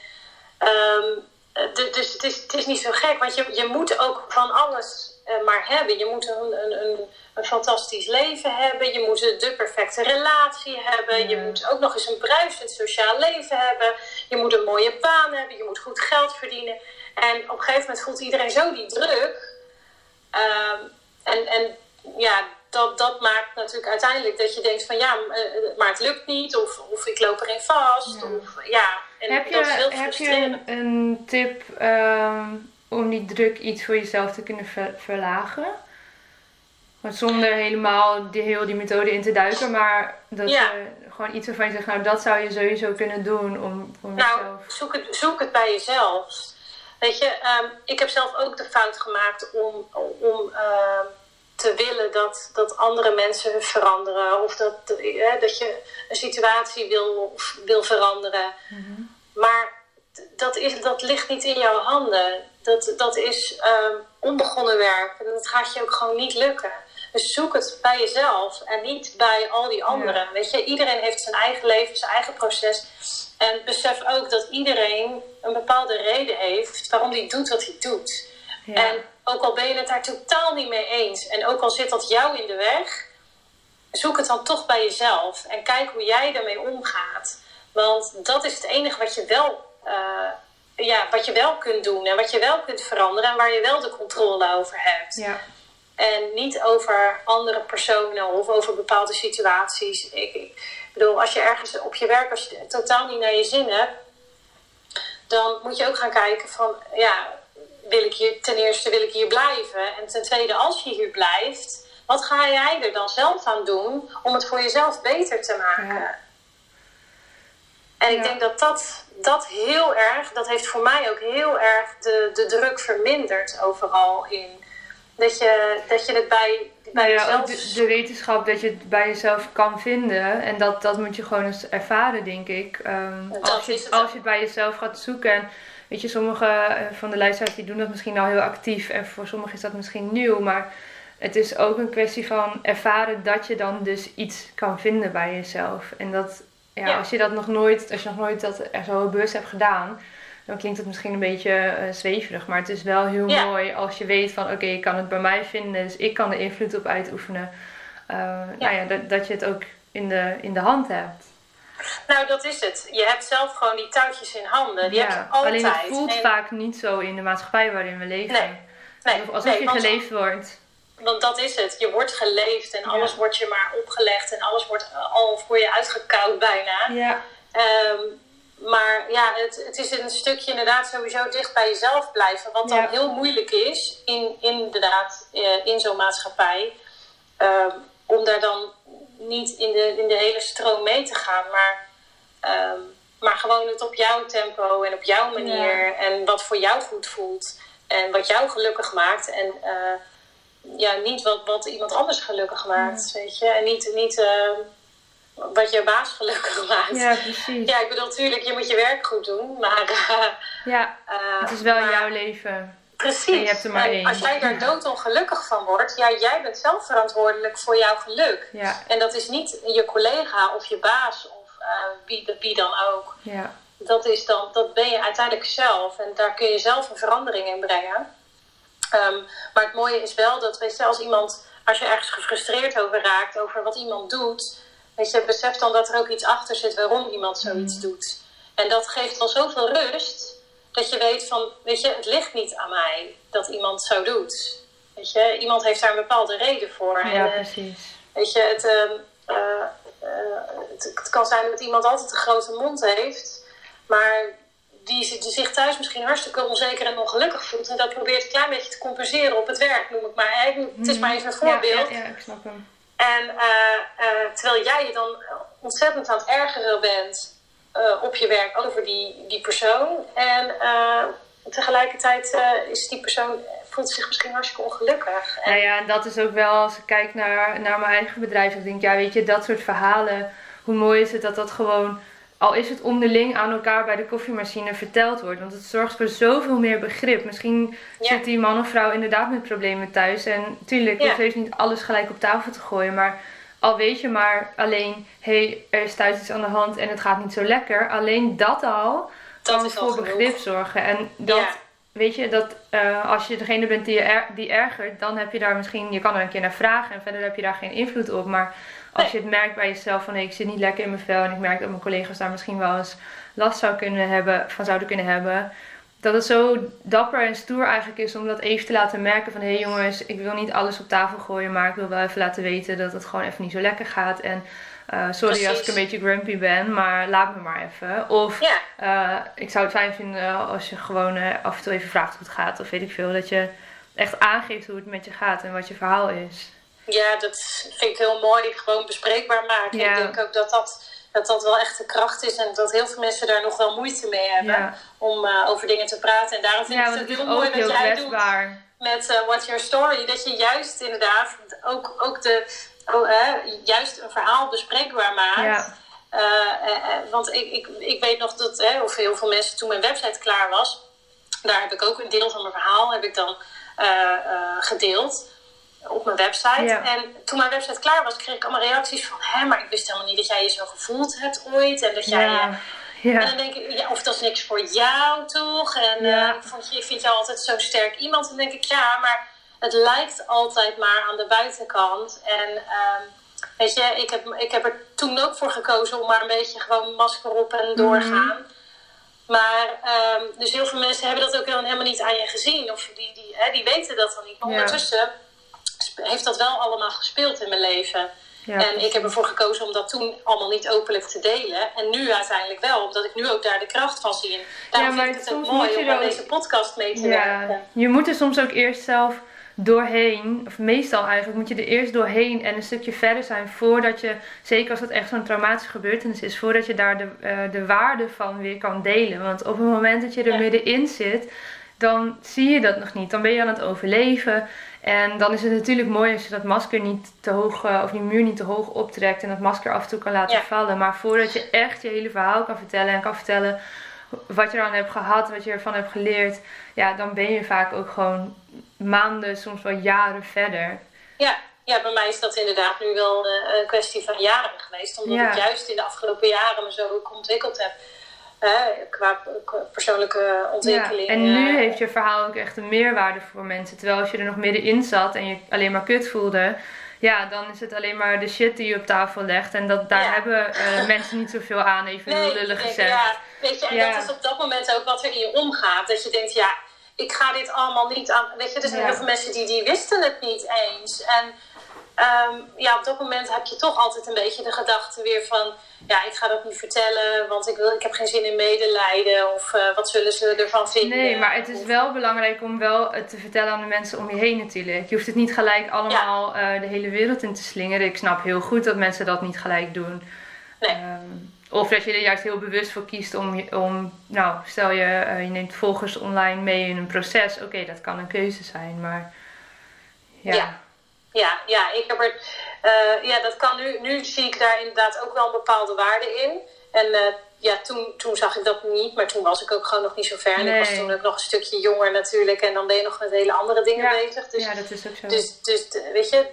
ehm, d- dus het is, het is niet zo gek, want je, je moet ook van alles eh, maar hebben. Je moet een, een, een, een fantastisch leven hebben, je moet de perfecte relatie hebben, je moet ook nog eens een bruisend sociaal leven hebben, je moet een mooie baan hebben, je moet goed geld verdienen. En op een gegeven moment voelt iedereen zo die druk. Ehm, en, en ja, dat, dat maakt natuurlijk uiteindelijk dat je denkt van ja, eh, maar het lukt niet. Of, of ik loop erin vast. Ja. Of, ja, en heb je, dat is heel heb je een, een tip ehm, om die druk iets voor jezelf te kunnen ver- verlagen? Want zonder helemaal die, heel die methode in te duiken, maar dat Ja. gewoon iets waarvan je zegt, nou dat zou je sowieso kunnen doen om voor Nou, jezelf. zoek het, zoek het bij jezelf. Weet je, ehm, ik heb zelf ook de fout gemaakt om, om ehm, te willen dat, dat andere mensen veranderen. Of dat, eh, dat je een situatie wil, wil veranderen. Mhm. Maar dat, is, dat ligt niet in jouw handen. Dat, dat is ehm, onbegonnen werk. En dat gaat je ook gewoon niet lukken. Dus zoek het bij jezelf en niet bij al die anderen. Weet je, iedereen heeft zijn eigen leven, zijn eigen proces. En besef ook dat iedereen een bepaalde reden heeft waarom hij doet wat hij doet. Ja. En ook al ben je het daar totaal niet mee eens, en ook al zit dat jou in de weg, zoek het dan toch bij jezelf en kijk hoe jij ermee omgaat. Want dat is het enige wat je wel, uh, ja, wat je wel kunt doen en wat je wel kunt veranderen en waar je wel de controle over hebt. Ja. En niet over andere personen of over bepaalde situaties. Ik, ik, bedoel, als je ergens op je werk, als je totaal niet naar je zin hebt, dan moet je ook gaan kijken van, ja, wil ik hier, ten eerste wil ik hier blijven. En ten tweede, als je hier blijft, wat ga jij er dan zelf aan doen om het voor jezelf beter te maken? En ik denk dat, dat dat heel erg, dat heeft voor mij ook heel erg de, de druk verminderd overal in. Dat je, dat je het bij, bij ja, jezelf... De, de, wetenschap dat je het bij jezelf kan vinden. En dat, dat moet je gewoon eens ervaren, denk ik. Um, als, je, als je het bij jezelf gaat zoeken. En weet je, sommige eh, van de luisteraars die doen dat misschien al heel actief. En voor sommigen is dat misschien nieuw. Maar het is ook een kwestie van ervaren dat je dan dus iets kan vinden bij jezelf. En dat, ja, als je dat nog nooit, als je nog nooit dat er zo bewust hebt gedaan, dan klinkt het misschien een beetje uh, zweverig. Maar het is wel heel mooi als je weet van oké, ik kan het bij mij vinden, dus ik kan er invloed op uitoefenen. Uh, Nou ja, dat, dat je het ook in de, in de hand hebt. Nou, dat is het. Je hebt zelf gewoon die touwtjes in handen. Die heb je altijd. Alleen het voelt vaak niet zo in de maatschappij waarin we leven. Nee. nee. Alsof, alsof je geleefd wordt want dat is het. Je wordt geleefd en alles wordt je maar opgelegd en alles wordt al voor je uitgekoud bijna. Ja. Ehm, maar ja, het, het is een stukje inderdaad sowieso dicht bij jezelf blijven. Wat dan heel moeilijk is, in, inderdaad, uh, in zo'n maatschappij. Ehm, om daar dan niet in de, in de hele stroom mee te gaan. Maar, ehm, maar gewoon het op jouw tempo en op jouw manier. En wat voor jou goed voelt. En wat jou gelukkig maakt. En uh, ja, niet wat, wat iemand anders gelukkig maakt, weet je. En niet, niet uh, wat je baas gelukkig maakt. Ja, precies. Ja, ik bedoel, natuurlijk, je moet je werk goed doen, maar... Uh, ja, uh, het is wel jouw leven. Precies. En je hebt er maar één. Als jij daar doodongelukkig van wordt, ja, jij bent zelf verantwoordelijk voor jouw geluk. Ja. En dat is niet je collega of je baas of wie, wie dan ook. Ja. Dat, is dan, dat ben je uiteindelijk zelf. En daar kun je zelf een verandering in brengen. Um, maar het mooie is wel dat, weet je, als iemand, als je ergens gefrustreerd over raakt, over wat iemand doet, weet je, besef dan dat er ook iets achter zit waarom iemand zoiets mm. doet. En dat geeft dan zoveel rust, dat je weet van, weet je, het ligt niet aan mij dat iemand zo doet. Weet je, iemand heeft daar een bepaalde reden voor. Ja, en, precies. Weet je, het, uh, uh, het, het, kan zijn dat iemand altijd een grote mond heeft, maar die, die, zich thuis misschien hartstikke onzeker en ongelukkig voelt. En dat probeert een klein beetje te compenseren op het werk, noem ik maar. Het is maar even een voorbeeld. Ja, ja, ik snap hem. En uh, terwijl jij je dan ontzettend aan het ergeren bent uh, op je werk over die, die persoon. En tegelijkertijd is die persoon voelt zich misschien hartstikke ongelukkig. En... Nou ja, en dat is ook wel als ik kijk naar, naar mijn eigen bedrijf. Ik denk, ja, weet je, dat soort verhalen. Hoe mooi is het dat dat gewoon al is het onderling aan elkaar bij de koffiemachine verteld wordt. Want het zorgt voor zoveel meer begrip. Misschien zit die man of vrouw inderdaad met problemen thuis. En tuurlijk, ja. je niet alles gelijk op tafel te gooien. Maar al weet je maar alleen, hé, hey, er is thuis iets aan de hand en het gaat niet zo lekker. Alleen dat al dat kan voor begrip zorgen. En dat, weet je, dat uh, als je degene bent die, er, die ergert, dan heb je daar misschien, je kan er een keer naar vragen en verder heb je daar geen invloed op. Maar als je het merkt bij jezelf van hey, ik zit niet lekker in mijn vel en ik merk dat mijn collega's daar misschien wel eens last zou kunnen hebben, van zouden kunnen hebben. Dat het zo dapper en stoer eigenlijk is om dat even te laten merken van hé hey jongens, ik wil niet alles op tafel gooien, maar ik wil wel even laten weten dat het gewoon even niet zo lekker gaat. En uh, sorry als ik een beetje grumpy ben, maar laat me maar even. Of uh, ik zou het fijn vinden als je gewoon uh, af en toe even vraagt hoe het gaat. Of weet ik veel. Dat je echt aangeeft hoe het met je gaat en wat je verhaal is. Ja, dat vind ik heel mooi. Gewoon bespreekbaar maken. Ik denk ook dat dat, dat dat wel echt de kracht is. En dat heel veel mensen daar nog wel moeite mee hebben. Om uh, over dingen te praten. En daarom vind ik het heel mooi wat jij doet met uh, What's Your Story. Dat je juist inderdaad ook, ook de, oh, juist een verhaal bespreekbaar maakt. Uh, want ik, ik, ik weet nog dat, of heel veel mensen toen mijn website klaar was, daar heb ik ook een deel van mijn verhaal heb ik dan gedeeld op mijn website. En toen mijn website klaar was, kreeg ik allemaal reacties van... Hé, maar ik wist helemaal niet dat jij je zo gevoeld hebt ooit. En dat jij... Ja. Ja. En dan denk ik, ja, of dat is niks voor jou toch? En ja. uh, ik, vond, je vind jou altijd zo'n sterk iemand. En dan denk ik, ja, maar het lijkt altijd maar aan de buitenkant. En, uh, Weet je, ik heb, ik heb er toen ook voor gekozen om maar een beetje gewoon masker op en doorgaan. Mhm. Maar, um, dus heel veel mensen hebben dat ook helemaal niet aan je gezien. Of die, die, hè, die weten dat dan niet. Maar ondertussen heeft dat wel allemaal gespeeld in mijn leven. en ik heb ervoor gekozen om dat toen allemaal niet openlijk te delen. En nu uiteindelijk wel, omdat ik nu ook daar de kracht van zie. Daarom ja, vind ik het ook mooi om aan deze podcast mee te ja, werken. Je moet er soms ook eerst zelf doorheen, of meestal eigenlijk, moet je er eerst doorheen en een stukje verder zijn voordat je, zeker als het echt zo'n traumatische gebeurtenis is, voordat je daar de, uh, de waarde van weer kan delen. Want op het moment dat je er middenin zit, dan zie je dat nog niet. Dan ben je aan het overleven. En dan is het natuurlijk mooi als je dat masker niet te hoog, uh, of die muur niet te hoog optrekt en dat masker af en toe kan laten vallen. Maar voordat je echt je hele verhaal kan vertellen en kan vertellen wat je eraan hebt gehad, wat je ervan hebt geleerd, ja, dan ben je vaak ook gewoon maanden, soms wel jaren verder. Ja, ja bij mij is dat inderdaad nu wel eh, een kwestie van jaren geweest. Omdat ik juist in de afgelopen jaren me zo ook ontwikkeld heb. Qua, persoonlijke ontwikkeling. Ja, en nu heeft je verhaal ook echt een meerwaarde voor mensen. Terwijl als je er nog middenin zat en je alleen maar kut voelde, ja, dan is het alleen maar de shit die je op tafel legt. En dat, daar hebben uh, mensen niet zoveel aan, even nee, lullig gezegd. Ja, weet je, en dat is op dat moment ook wat er in je omgaat. Dat je denkt, ja, ik ga dit allemaal niet aan. Weet je, er zijn heel veel mensen die, die wisten het niet eens. En ehm, ja, op dat moment heb je toch altijd een beetje de gedachte weer van: ja, ik ga dat niet vertellen, want ik, wil, ik heb geen zin in medelijden. Of uh, wat zullen ze ervan vinden? Nee, maar het is wel belangrijk om wel het te vertellen aan de mensen om je heen natuurlijk. Je hoeft het niet gelijk allemaal uh, de hele wereld in te slingeren. Ik snap heel goed dat mensen dat niet gelijk doen. Nee. Um, of dat je er juist heel bewust voor kiest om, om nou, stel je, uh, je neemt volgers online mee in een proces. Oké, dat kan een keuze zijn, maar ja. Ja, ja, ja ik heb er, uh, ja dat kan nu, nu zie ik daar inderdaad ook wel een bepaalde waarde in. En uh, ja, toen, toen zag ik dat niet, maar toen was ik ook gewoon nog niet zo ver. En ik was toen ook nog een stukje jonger natuurlijk. En dan ben je nog met hele andere dingen bezig. Dus, ja, dat is ook zo. Dus, dus weet je,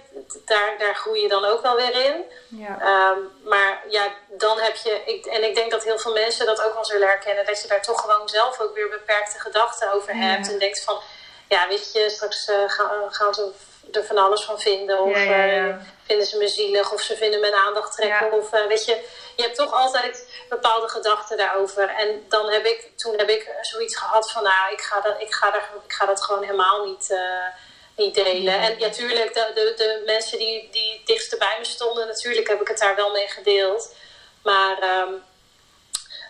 daar, daar groei je dan ook wel weer in. Ja. Um, maar ja, dan heb je... Ik, en ik denk dat heel veel mensen dat ook wel zullen herkennen. Dat je daar toch gewoon zelf ook weer beperkte gedachten over hebt. En denkt van, ja, weet je, straks uh, gaan, gaan ze er van alles van vinden. Of uh, vinden ze me zielig. Of ze vinden mijn aandacht trekken. Of uh, weet je, je hebt toch altijd bepaalde gedachten daarover. En dan heb ik, toen heb ik zoiets gehad van, nou, ik ga dat, ik ga daar, ik ga dat gewoon helemaal niet, uh, niet delen. En ja, tuurlijk, de, de, de mensen die, die dichtst bij me stonden, natuurlijk heb ik het daar wel mee gedeeld. Maar, um,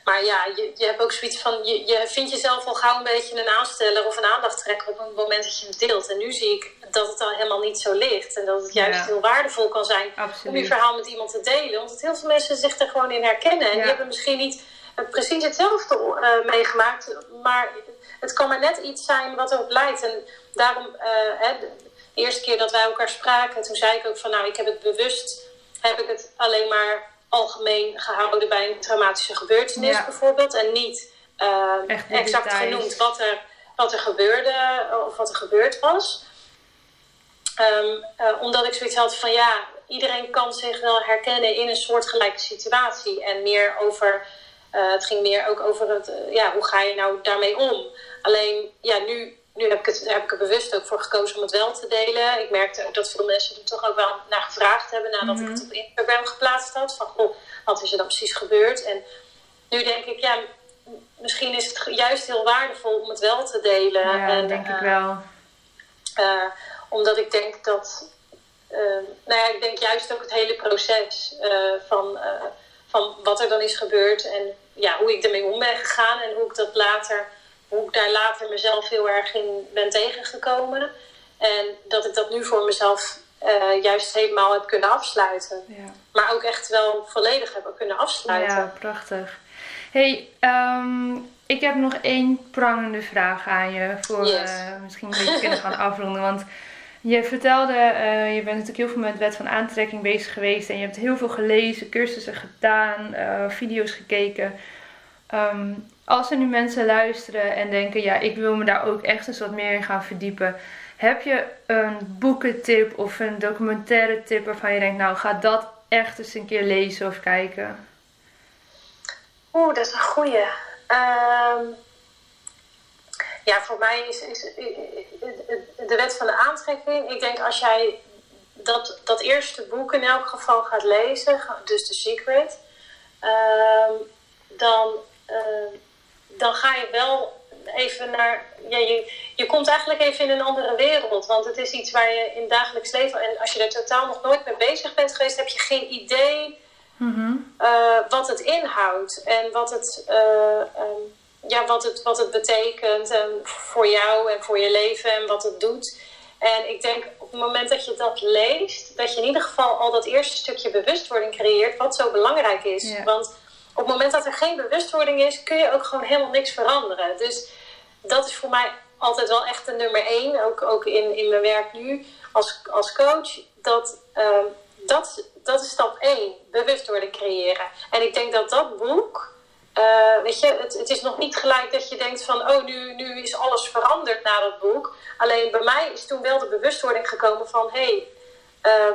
maar ja, je, je hebt ook zoiets van, je, je vindt jezelf al gauw een beetje een aansteller of een aandachttrekker op het moment dat je het deelt. En nu zie ik dat het dan helemaal niet zo ligt. En dat het juist heel waardevol kan zijn om je verhaal met iemand te delen. Omdat heel veel mensen zich er gewoon in herkennen. En die hebben misschien niet precies hetzelfde uh, meegemaakt. Maar het kan maar net iets zijn wat erop leidt. En daarom, uh, hè, de eerste keer dat wij elkaar spraken, toen zei ik ook van nou, ik heb het bewust, heb ik het alleen maar algemeen gehouden bij een traumatische gebeurtenis bijvoorbeeld. En niet uh, exact genoemd wat er, wat er gebeurde of wat er gebeurd was. Um, uh, omdat ik zoiets had van ja, iedereen kan zich wel herkennen in een soortgelijke situatie. En meer over, uh, het ging meer ook over het, uh, ja, hoe ga je nou daarmee om? Alleen, ja, nu, nu heb, ik het, heb ik er bewust ook voor gekozen om het wel te delen. Ik merkte ook dat veel mensen er toch ook wel naar gevraagd hebben nadat mm -hmm. ik het op Instagram geplaatst had. Van, goh, wat is er dan precies gebeurd? En nu denk ik, ja, misschien is het juist heel waardevol om het wel te delen. Ja, en, denk ik wel omdat ik denk dat, uh, nou ja, ik denk juist ook het hele proces uh, van, uh, van wat er dan is gebeurd en ja, hoe ik ermee om ben gegaan en hoe ik dat later, hoe ik daar later mezelf heel erg in ben tegengekomen. En dat ik dat nu voor mezelf juist helemaal heb kunnen afsluiten. Ja. Maar ook echt wel volledig heb kunnen afsluiten. Ja, prachtig. Hey, um, ik heb nog één prangende vraag aan je. Voor yes. misschien een beetje kunnen gaan afronden. Want je vertelde, uh, je bent natuurlijk heel veel met wet van aantrekking bezig geweest en je hebt heel veel gelezen, cursussen gedaan, uh, video's gekeken. Um, als er nu mensen luisteren en denken, ja, ik wil me daar ook echt eens wat meer in gaan verdiepen. Heb je een boekentip of een documentaire tip waarvan je denkt, nou, ga dat echt eens een keer lezen of kijken? Oeh, dat is een goeie. Um ja, voor mij is, is, de wet van de aantrekking. Ik denk als jij dat, dat eerste boek in elk geval gaat lezen, dus The Secret, ehm, dan, ehm, dan ga je wel even naar. Ja, je, je komt eigenlijk even in een andere wereld. Want het is iets waar je in dagelijks leven. En als je er totaal nog nooit mee bezig bent geweest, heb je geen idee Mhm. eh, wat het inhoudt. En wat het, eh, ehm, ja, wat het, wat het betekent en voor jou en voor je leven en wat het doet. En ik denk op het moment dat je dat leest, dat je in ieder geval al dat eerste stukje bewustwording creëert, wat zo belangrijk is. Ja. Want op het moment dat er geen bewustwording is, kun je ook gewoon helemaal niks veranderen. Dus dat is voor mij altijd wel echt de nummer één, ook, ook in, in mijn werk nu als, als coach. Dat, ehm, dat, dat is stap één, bewustwording creëren. En ik denk dat dat boek, eh, weet je, het, het is nog niet gelijk dat je denkt van, oh, nu, nu is alles veranderd na dat boek. Alleen bij mij is toen wel de bewustwording gekomen van, hé, hey, ehm,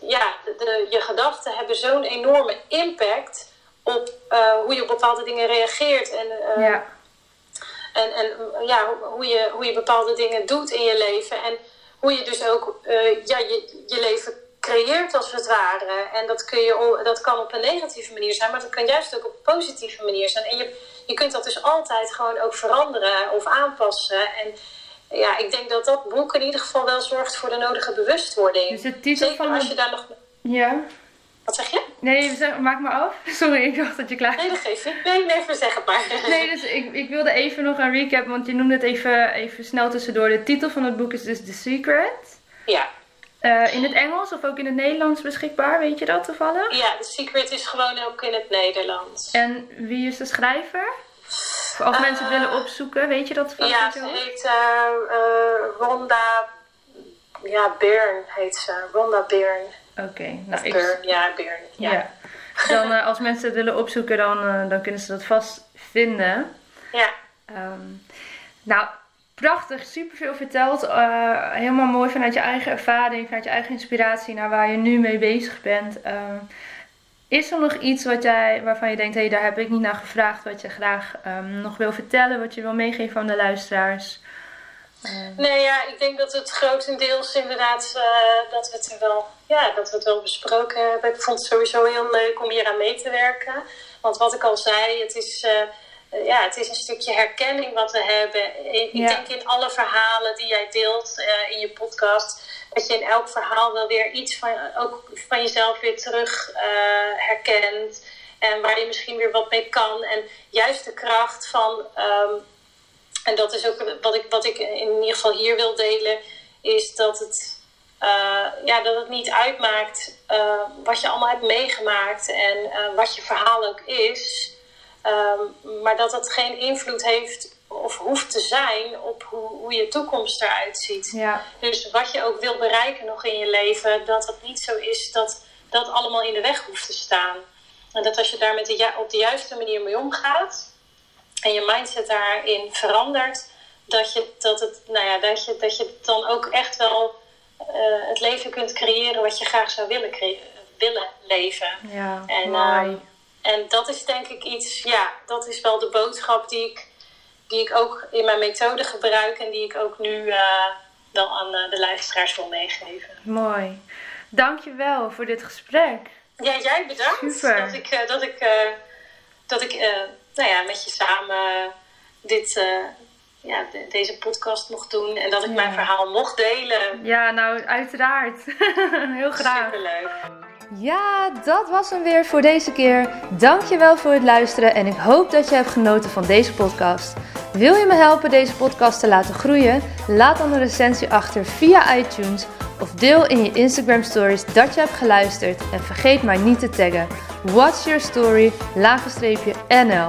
ja, de, de- je gedachten hebben zo'n enorme impact op eh, hoe je op bepaalde dingen reageert. En, eh, Ja. en, en ja, hoe- je, hoe je bepaalde dingen doet in je leven. En hoe je dus ook ja, je, je leven creëert als het ware. En dat, kun je, dat kan op een negatieve manier zijn, maar dat kan juist ook op een positieve manier zijn. En je, je kunt dat dus altijd gewoon ook veranderen of aanpassen. En ja, ik denk dat dat boek in ieder geval wel zorgt voor de nodige bewustwording. Dus de titel Zeker van als je daar nog... Ja. Wat zeg je? Nee, zeg- maak maar af. Sorry, ik dacht dat je klaar Nee, dat geeft niet. Nee, nee, zeg het maar. Nee, dus ik, ik wilde even nog een recap, want je noemde het even, even snel tussendoor. De titel van het boek is dus The Secret. Ja. Eh, in het Engels of ook in het Nederlands beschikbaar, weet je dat toevallig? ja, The Secret is gewoon ook in het Nederlands. En wie is de schrijver? Als mensen het willen opzoeken, weet je dat toevallig? Ja, ze heet eh, eh, Rhonda. Ja, Byrne heet ze. Rhonda Byrne. Oké, nou ik... Byrne, ja, Byrne. Ja. Ja. Dan als mensen het willen opzoeken, dan, dan kunnen ze dat vast vinden. ja. Ehm, nou, prachtig, superveel verteld. Eh, helemaal mooi vanuit je eigen ervaring, vanuit je eigen inspiratie naar waar je nu mee bezig bent. Ehm, is er nog iets wat jij, waarvan je denkt, hé, hey, daar heb ik niet naar gevraagd, wat je graag ehm, nog wil vertellen, wat je wil meegeven aan de luisteraars? Ehm, Nee, ja, ik denk dat het grotendeels inderdaad eh, dat, we het wel, ja, dat we het wel besproken hebben. Ik vond het sowieso heel leuk om hier aan mee te werken. Want wat ik al zei, het is, eh, ja, het is een stukje herkenning wat we hebben. Ik, Ja. denk in alle verhalen die jij deelt eh, in je podcast, dat je in elk verhaal wel weer iets van, ook van jezelf weer terug eh, herkent. En waar je misschien weer wat mee kan. En juist de kracht van. ehm, en dat is ook wat ik, wat ik in ieder geval hier wil delen, is dat het, eh, ja, dat het niet uitmaakt wat je allemaal hebt meegemaakt en wat je verhaal ook is. Ehm, maar dat het geen invloed heeft of hoeft te zijn op hoe, hoe je toekomst eruit ziet. ja, Dus wat je ook wil bereiken nog in je leven, dat het niet zo is dat dat allemaal in de weg hoeft te staan. En dat als je daar met de, op de juiste manier mee omgaat en je mindset daarin verandert, dat je, dat het, nou ja, dat je, dat je dan ook echt wel eh, het leven kunt creëren wat je graag zou willen, willen leven. ja, En, mooi. ehm, en dat is denk ik iets, ja, dat is wel de boodschap die ik, die ik ook in mijn methode gebruik en die ik ook nu eh, wel aan eh, de luisteraars wil meegeven. mooi. Dankjewel voor dit gesprek. Ja, jij bedankt Super. dat ik, eh, dat ik, eh, dat ik eh, nou ja, met je samen dit, eh, ja, de- deze podcast mocht doen en dat ik Ja. mijn verhaal mocht delen. Ja, nou, uiteraard. Heel graag. Superleuk. Ja, dat was hem weer voor deze keer. Dankjewel voor het luisteren en ik hoop dat je hebt genoten van deze podcast. Wil je me helpen deze podcast te laten groeien? Laat dan een recensie achter via iTunes of deel in je Instagram stories dat je hebt geluisterd en vergeet mij niet te taggen. What's your story? NL.